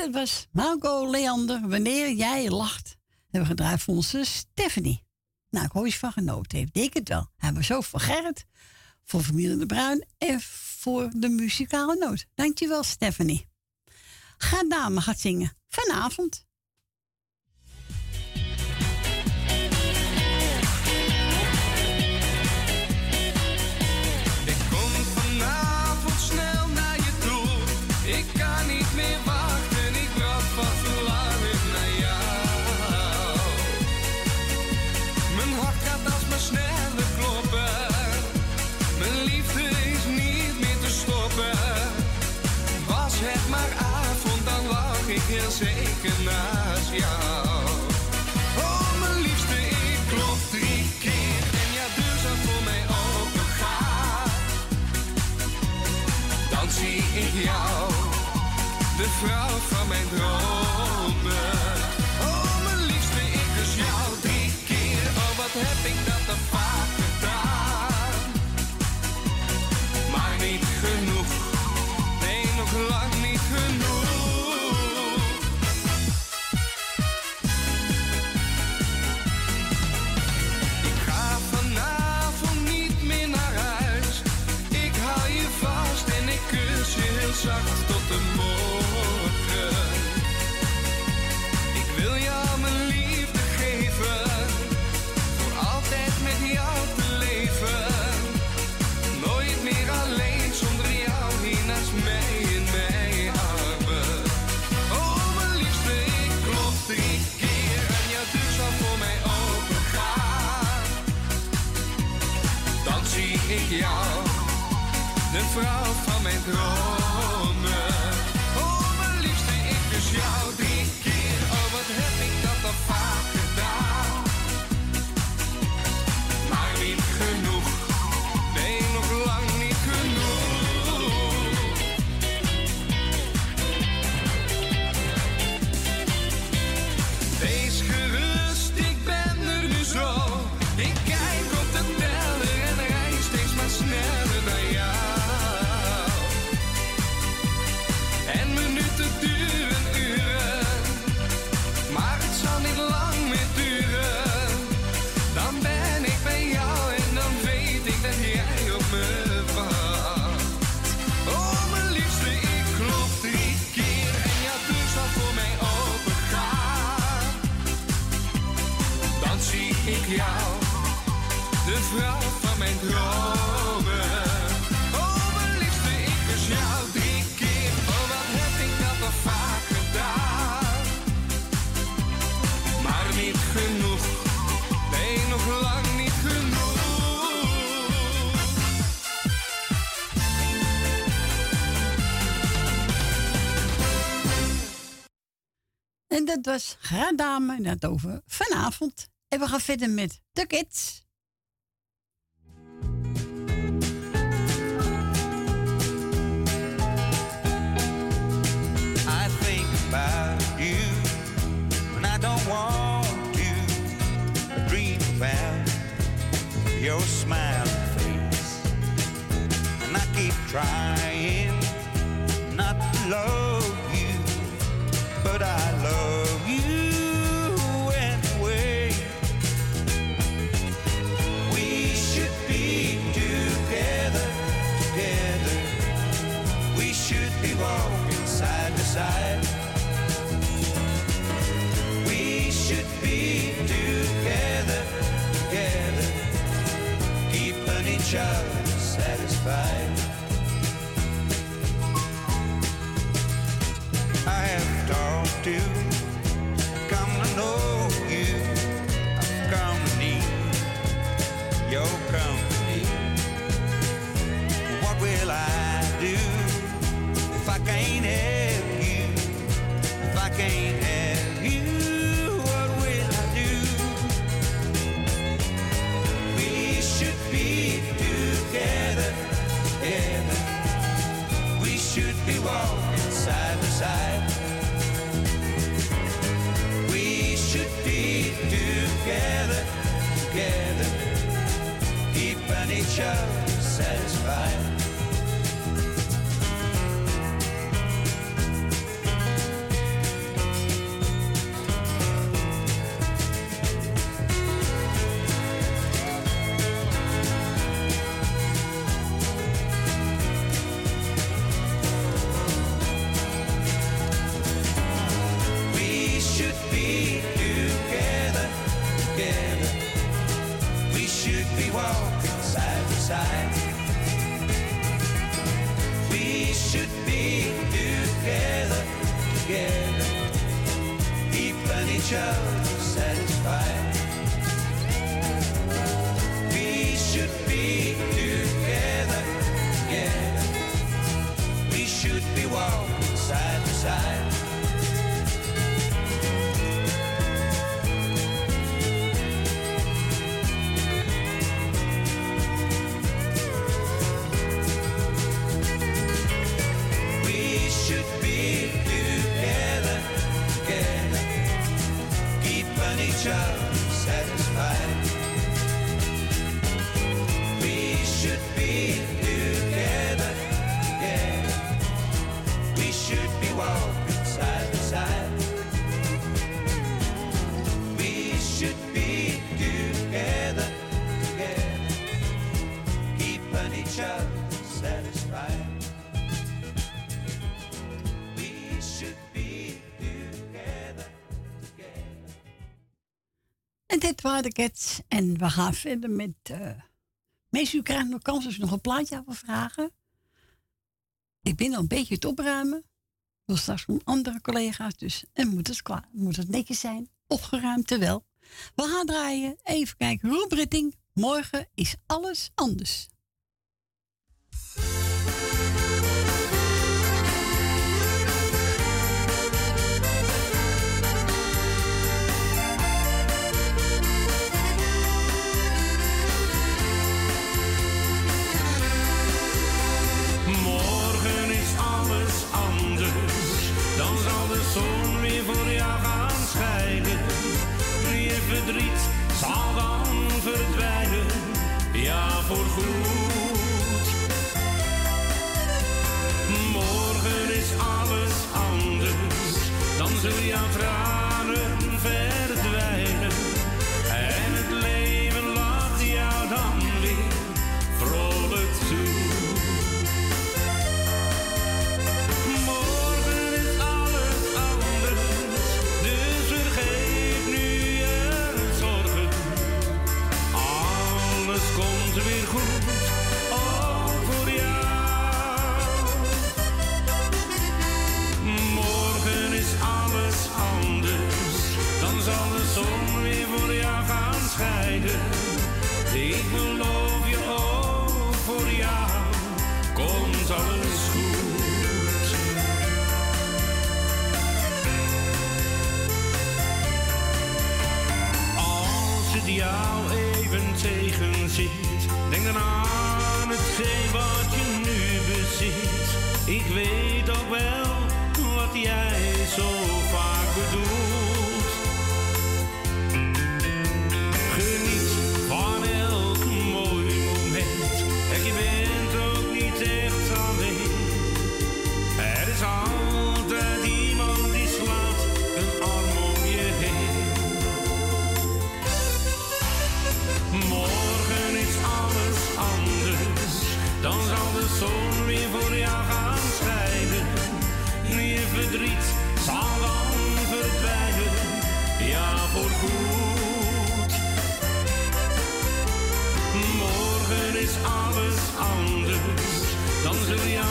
Dat was Marco Leander, Wanneer jij lacht. Hebben we gedraaid voor onze Stephanie. Nou, ik hoor je van genoten heeft. Ik het wel. Hij was zo voor Gerrit, voor familie De Bruin en voor de muzikale noot. Dankjewel, Stephanie. Ga dame gaat zingen. Vanavond. Heel zeker naast jou. Oh, mijn liefste, ik klop drie keer en ja, deur voor mij open gaat. Dan zie ik jou, de vrouw van mijn dromen. ik jou, de vrouw van mijn droom. jou, de vrouw van mijn dromen. Oh, mijn liefste, ik kus jou drie keer, oh, wat heb ik dat al vaak gedaan. Maar niet genoeg, nee, nog lang niet genoeg. En dat was Graan Dame nou, en over vanavond. En we gaan verder met The Kids. I think about you when I don't want to dream about your smiling face. And I keep trying not to love you, but I satisfied. I have talked to, come to know you. I've come to need your company. What will I do if I can't help you? If I can't future show. En we gaan verder met. Uh, meestal u krijgt nog kans als nog een plaatje aan vragen. Ik ben al een beetje het opruimen. Wil straks om andere collega's. Dus en moet dus het, moet het netjes zijn. Opgeruimd terwijl. We gaan draaien. Even kijken. Roep Ritting. Morgen is alles anders.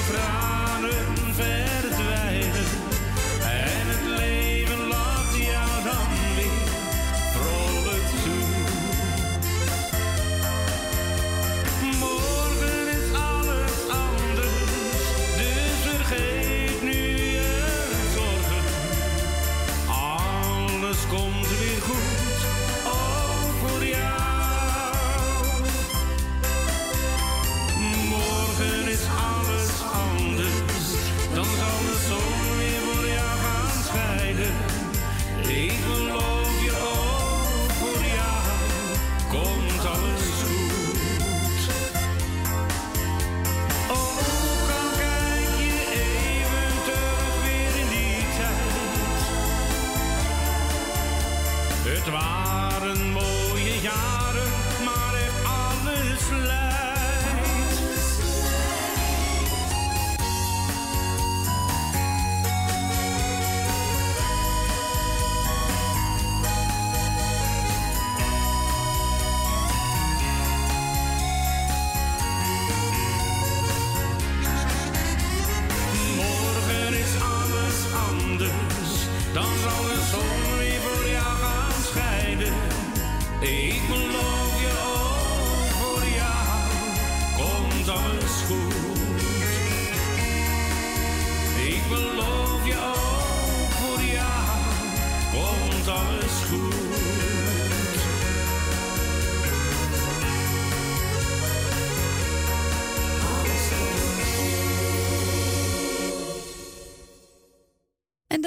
pra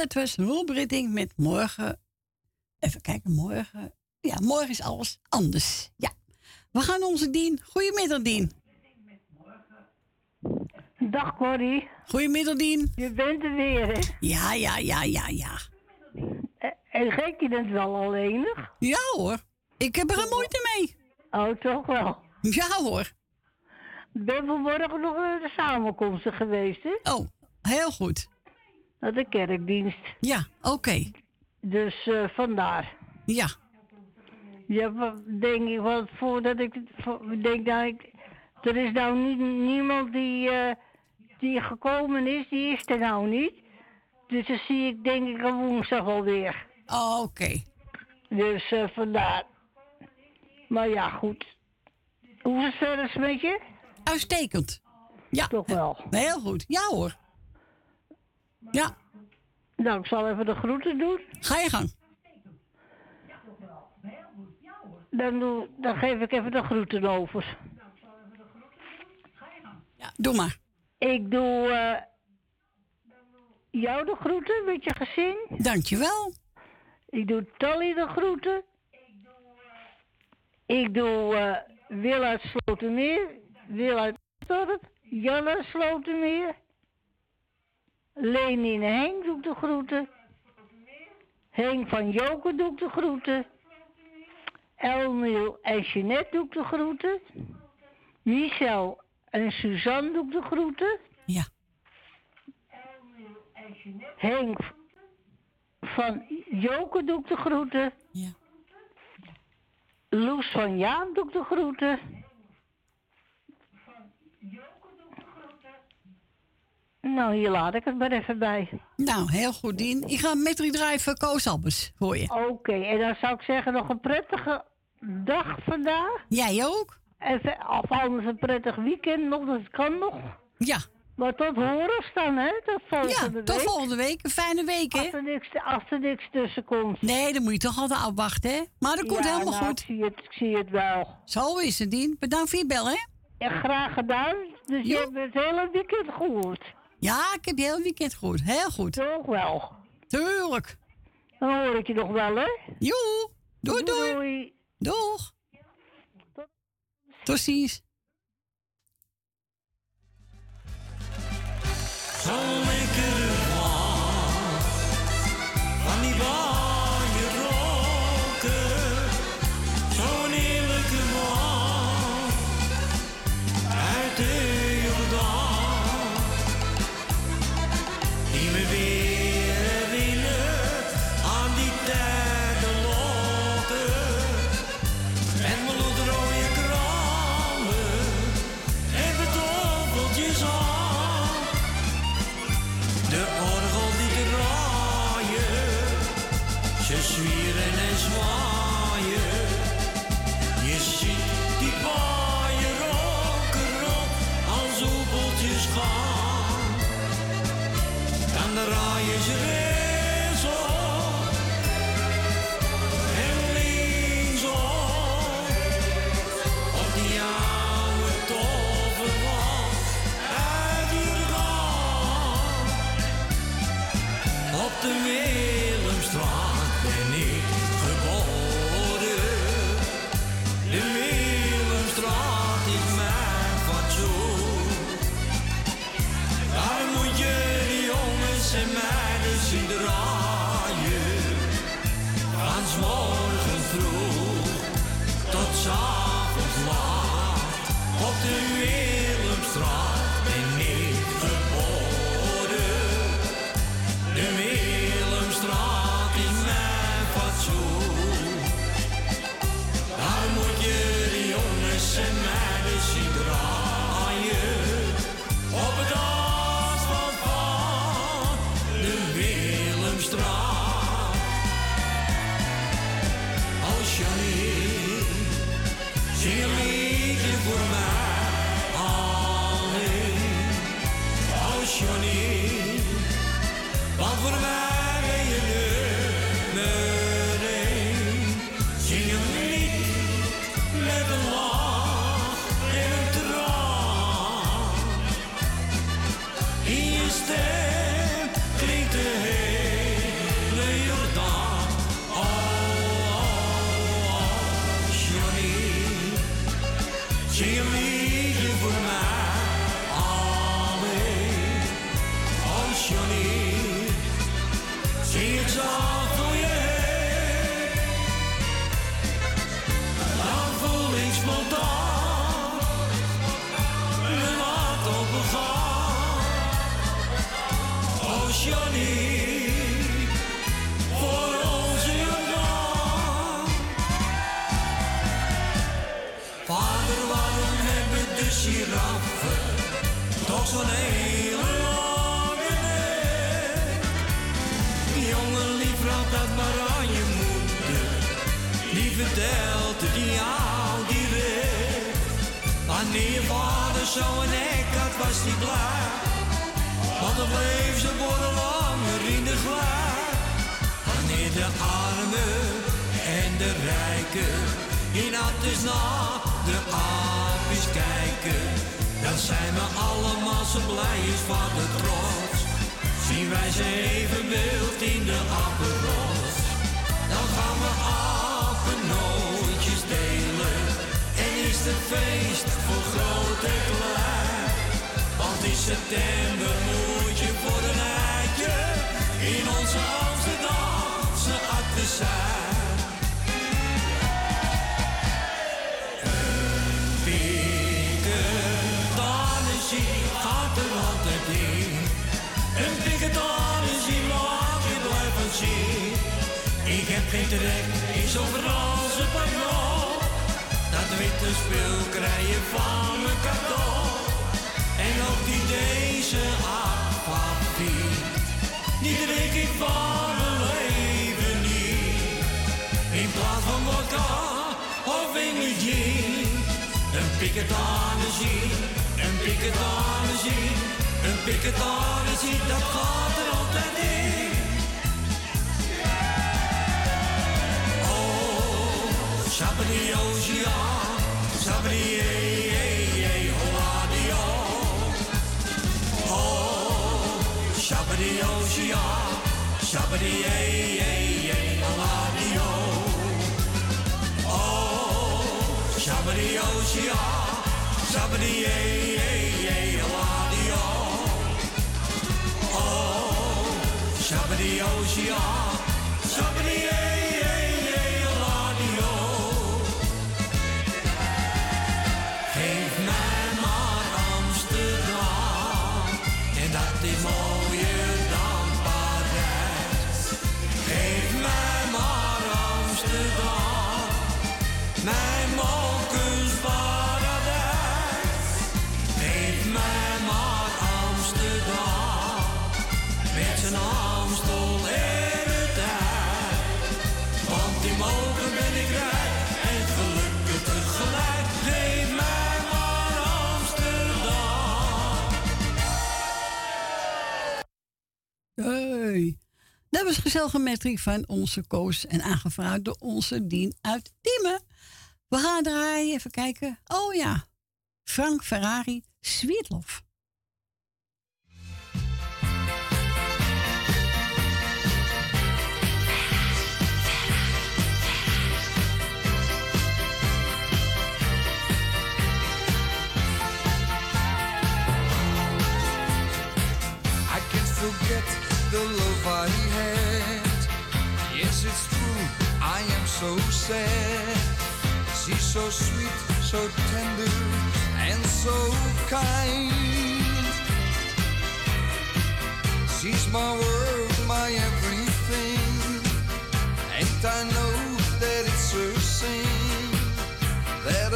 dat was met morgen. Even kijken, morgen. Ja, morgen is alles anders. Ja. We gaan onze Dien. Goedemiddag, Dien. Dag, Corrie. Goedemiddag, Dien. Je bent er weer, hè? Ja, ja, ja, ja, ja. En gek, je bent wel alleenig? Ja, hoor. Ik heb er een moeite mee. Oh, toch wel? Ja, hoor. Ik ben vanmorgen nog de samenkomsten geweest, hè? Oh, heel goed naar de kerkdienst. Ja, oké. Dus eh, vandaar. Ja. Ja, denk ik, wat voordat ik denk dat ik. Er is nou niet, niemand die, eh, die gekomen is, die is er nou niet. Dus dan zie ik denk ik een woensdag alweer. Oh, oké. Dus eh, vandaar. Maar ja, goed. Hoe is het verder met je? Uitstekend. Ja. Toch wel. Heel goed. Ja hoor. Ja. Nou, ik zal even de groeten doen. Ga je gang. Dan, doe, dan geef ik even de groeten over. Ja, doe maar. Ik doe eh, jou de groeten met je gezin. Dankjewel. Ik doe Tally de groeten. Ik doe eh Wil uit Slotermeer, Wil uit Dorp, Jan uit Slotermeer. Leni en Henk doe ik de groeten. Henk van Joker doe ik de groeten. Elmiel en Jeanette doe ik de groeten. Michel en Suzanne doe ik de groeten. Ja. Henk van Joker doe ik de groeten. Ja. Loes van Jaan doe ik de groeten. Nou, hier laat ik het maar even bij. Nou, heel goed, Dien. Ik ga met drijven Koos Albers, hoor je. Oké, en dan zou ik zeggen nog een prettige dag vandaag. Jij ook? En ve- of anders een prettig weekend nog, dat kan nog. Ja. Maar tot horen dan, hè? Tot volgende Ja, week. tot volgende week. Een fijne week, hè? Als er niks, als er niks tussen komt. Nee, dan moet je toch altijd afwachten, hè? Maar dat komt Ja, helemaal nou, goed. Ik zie, het, ik zie het wel. Zo is het, Dien. Bedankt voor je bel, hè? Ja, graag gedaan. Dus je hebt het hele weekend gehoord. Ja, ik heb je heel weekend gehoord. Heel goed. Toch wel. Tuurlijk. Dan hoor ik je nog wel, hè? Joe. Doei, doei. doei. Doeg. Tot ziens. Vader, waarom hebben de siraffen toch zo'n hele lange Die jongen lief rat dat maar aan je moeder, die vertelt die al die week. Wanneer je vader zo'n hek had, was die klaar, want dan bleef ze voor de login glij. Wanneer de armen en de rijken in is na de aapjes kijken, dan zijn we allemaal zo blij is van de trots. Zien wij ze even beeld in de appenrots, dan gaan we apennootjes delen. En is het feest voor groot en klein. Want in september moet je voor een eitje in onze Amsterdamse atten zijn. Een altijd in. Een piketanissie laat je blijven zien. Ik heb geen trek in zo'n Franse pagnon. Dat witte spul krijg je van mijn cadeau. Ook die deze aquavit, die drink ik van mijn leven niet. In plaats van vodka of in mijn gin, een piketanissie, een piketanissie, een piketanissie, dat gaat er altijd in. Oh, Sabadia, Sabadia, Holadio. Shabadi Oshia, shia, shabadi yay yay aladio. Oh, shabadi Oshia, shia, shabadi yay yay aladio. Oh, shabadi Oshia, shia, shabadi. Dat was gezellige metriek van onze Koos en aangevraagd door onze Dien uit Diemen. We gaan draaien, even kijken. Oh ja, Frank Ferrari, can't forget the so sad. She's so sweet, so tender, and so kind. She's my world, my everything. And I know that it's her sin. That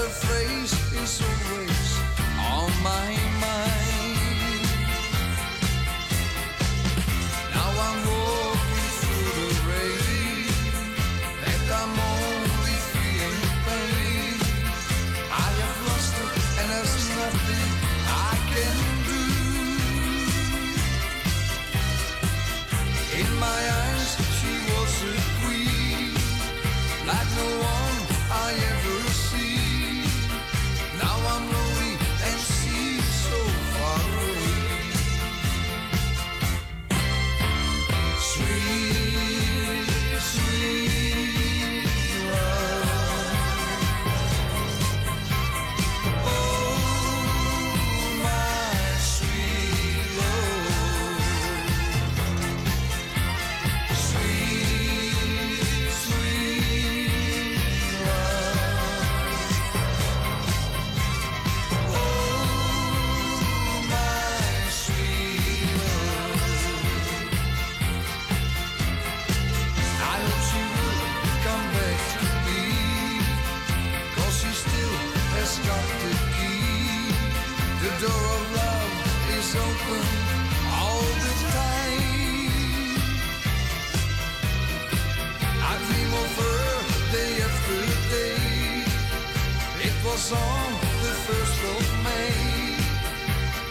It was on the first of May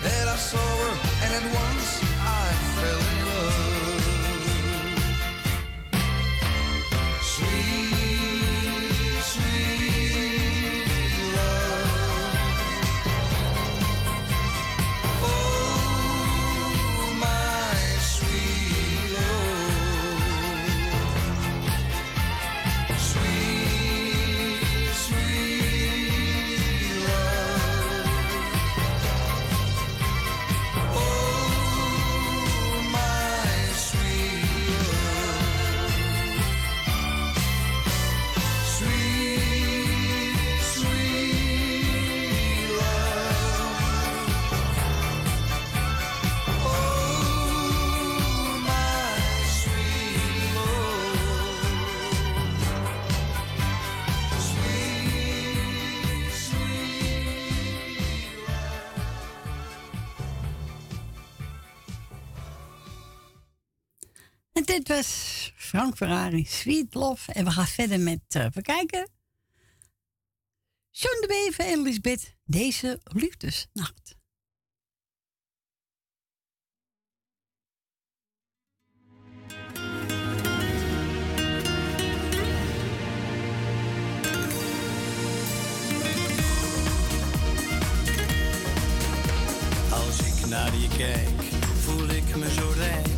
that I saw her, and at once I fell in Frank Ferrari, Sweet Love. En we gaan verder met, eh even kijken. John de Bever en Lisbeth, deze liefdesnacht. Als ik naar je kijk, voel ik me zo rijk.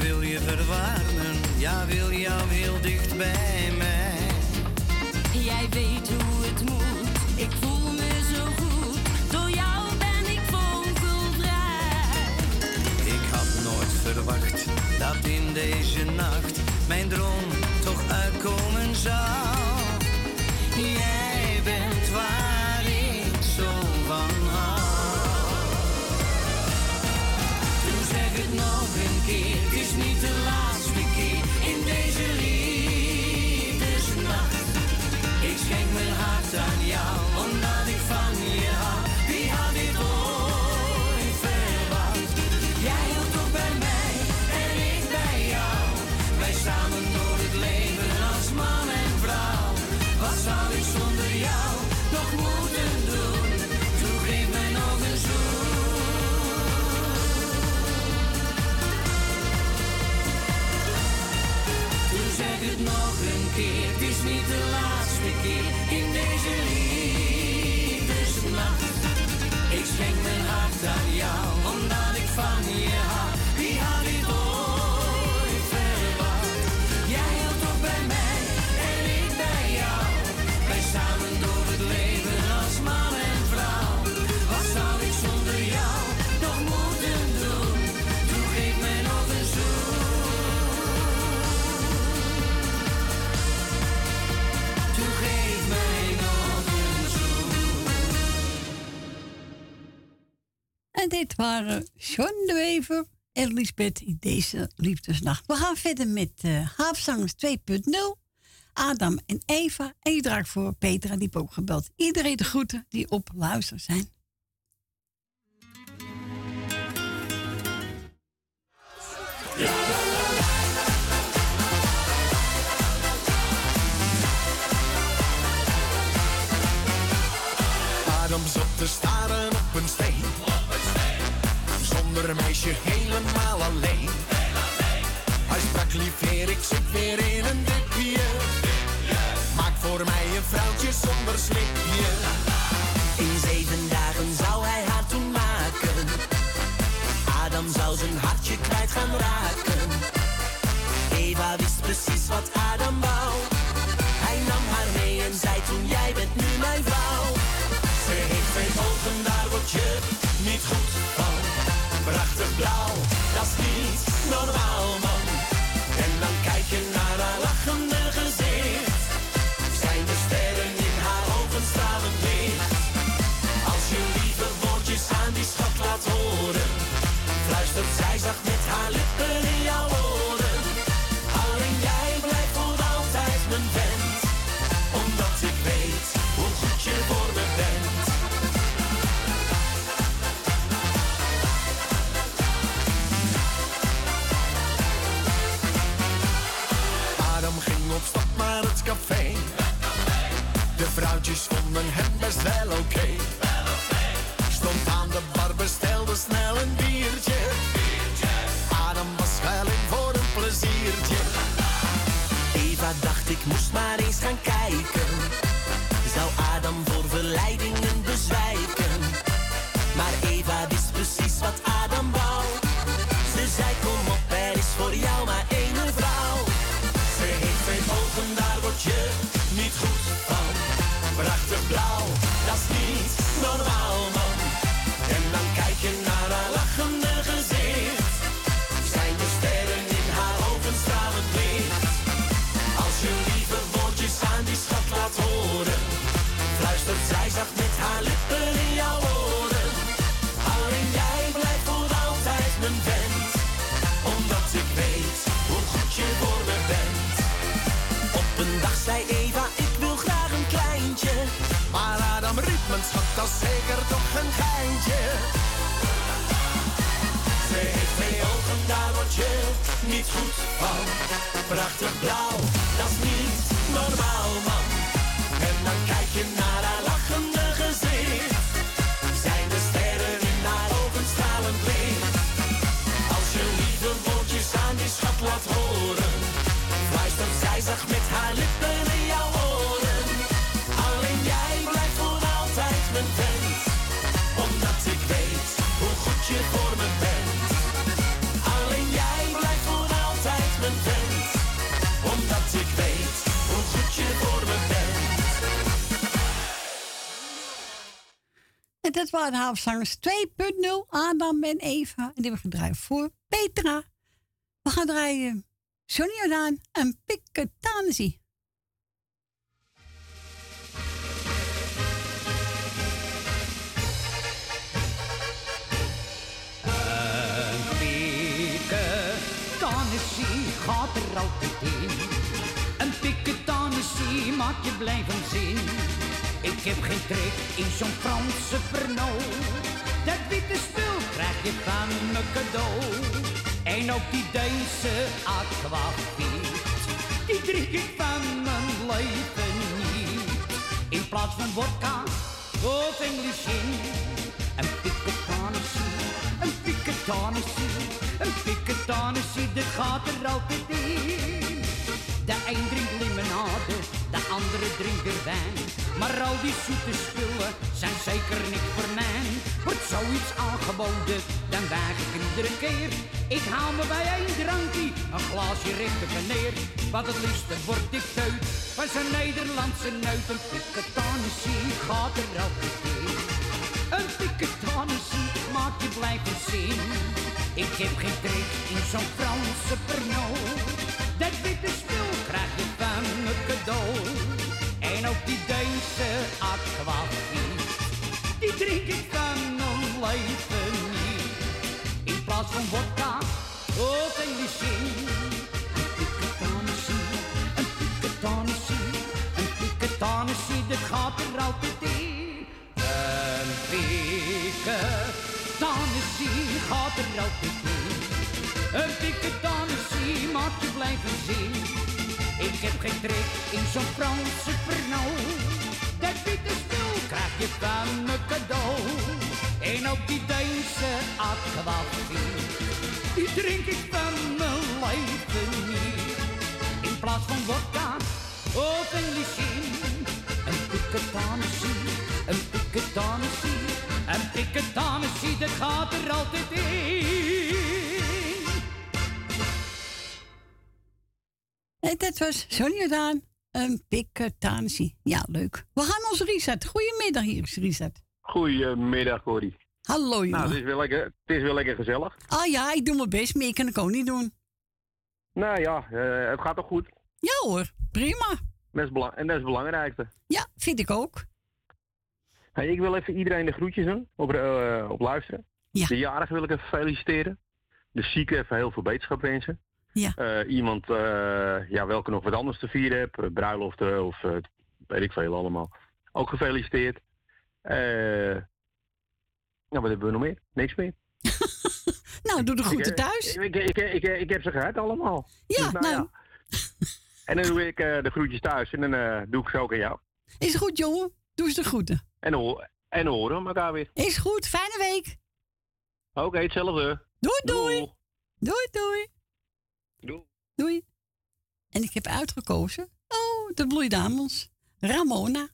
Wil je verwarmen. Ja, wil jou heel dicht bij mij. Jij weet hoe het moet, ik voel me zo goed. Door jou ben ik vogelvrij. Ik had nooit verwacht dat in deze nacht mijn droom toch uitkomen zou. Niet de laatste keer in deze liefdesnacht. Ik schenk mijn hart aan jou, dit waren John de Wever en Lisbeth in deze liefdesnacht. We gaan verder met eh Haafzangers 2.0. Adam en Eva. En je draagt voor Petra, die ook gebeld. Iedereen de groeten die op luister zijn. Adam zat te staren ander meisje helemaal alleen. Hij sprak lief heer, ik zit weer in een dipje. Maak voor mij een vrouwtje zonder slipje. In zeven dagen zou hij haar toen maken. Adam zou zijn hartje kwijt gaan raken. Eva wist precies wat Adam Havenzangers 2.0, Adam en Eva. En die hebben gedraaid voor Petra. We gaan draaien Johnny Jordaan In van vodka of English gin, een piketanissie, een piketanissie, een piketanissie, dat gaat er altijd in. De een de andere drinkt er wijn. Maar al die zoete spullen zijn zeker niet voor mij. Wordt zoiets aangeboden, dan weig ik iedere keer. Ik haal me bij één drankje, een glaasje en neer. Wat het liefste wordt ik teut, van zo'n Nederlandse neut. Een piketanissie gaat er altijd in. Een piketanissie maakt je blijven zin. Ik heb geen trek in zo'n Franse Pernod. Dat witte spul me cadeau. En ook die Deense aquavit, die drink ik van mijn leven niet. In plaats van vodka of English gin. Een piketanissie, een piketanissie, een piketanissie, dat gaat er altijd in. Een piketanissie gaat er altijd in. Een piketanissie maakt je blijven zin. Ik heb geen trek in zo'n Franse Pernod. Dat witte spul krijg je van me cadeau. En ook die Deense aquavit, die drink ik van mijn leven niet. In plaats van vodka of een lycine, een piketanessie, een piketanessie, een piketanessie, dat gaat er altijd in. En dat was Sonny Jordaan, een piketanessie. Ja, leuk. We gaan ons reset. Goedemiddag, hier is reset. Goedemiddag, Corrie. Hallo, jongen. Nou, het is, weer lekker, het is weer lekker gezellig. Ah ja, ik doe mijn best, meer kan ik ook niet doen. Nou ja, eh, het gaat toch goed? Ja hoor, prima. Dat is en dat is het belangrijkste. Ja, vind ik ook. Hey, ik wil even iedereen de groetjes doen, op, eh, op luisteren. De jarigen wil ik even feliciteren. De zieken even heel veel beterschap wensen. Ja. Eh, iemand, eh, ja, welke nog wat anders te vieren hebt, eh, bruiloften of weet ik veel allemaal. Ook gefeliciteerd. Nou, wat hebben we nog meer? Niks meer. Nou, doe de groeten thuis. Ik, ik, ik, ik, heb ze gehad allemaal. Ja, Dus, nou. En dan doe ik de groetjes thuis en dan doe ik ze ook aan jou. Is goed, jongen. Doe eens de groeten. En dan, ho- en horen we elkaar weer. Is goed, fijne week. Oké, hetzelfde. Doei, doei. Doei, doei. Doei. Doei. En ik heb uitgekozen. Oh, de bloeidamels. Ramona,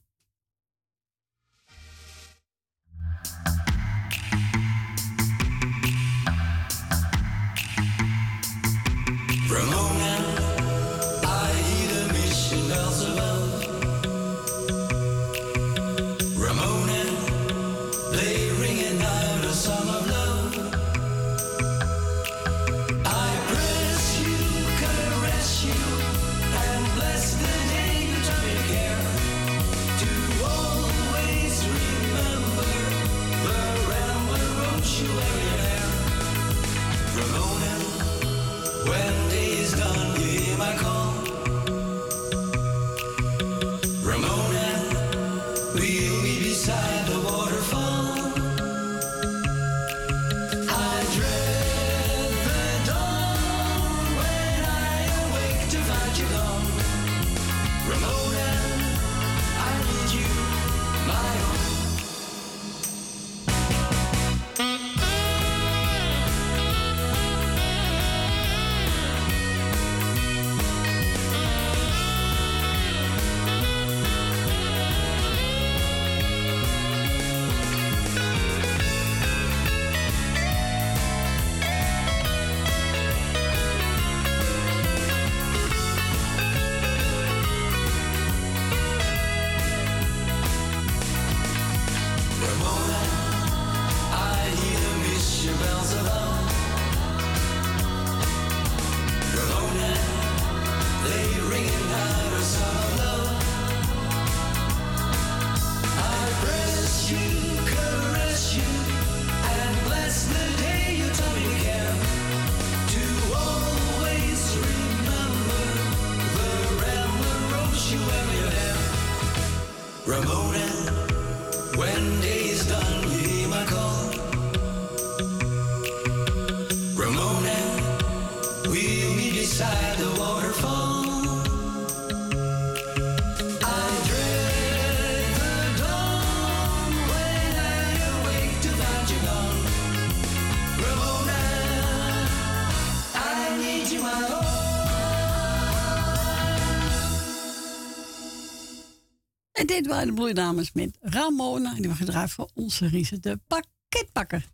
de bloeidames met Ramona. En die hebben gedraaid voor onze Riese, de pakketbakker.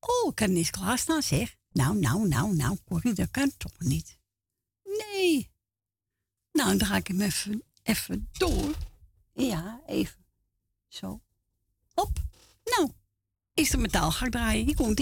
Oh, kan niet klaarstaan, zeg. Nou, nou, nou, nou, Corrie, dat kan toch niet? Nee. Nou, dan ga ik hem even, even door. Ja, even. Zo. Hop. Nou, is de metaal ga ik draaien. Hier komt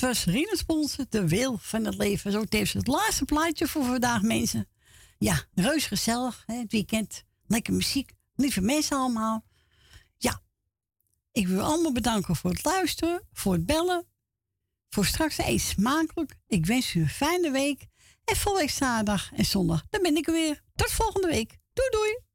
dat was Rina de wil van het leven. Zo tevens het laatste plaatje voor vandaag, mensen. Ja, reus gezellig, hè, het weekend. Lekker muziek, lieve mensen allemaal. Ja, ik wil allemaal bedanken voor het luisteren, voor het bellen. Voor straks eet smakelijk. Ik wens u een fijne week. En volgende week zaterdag en zondag, dan ben ik er weer. Tot volgende week. Doei doei.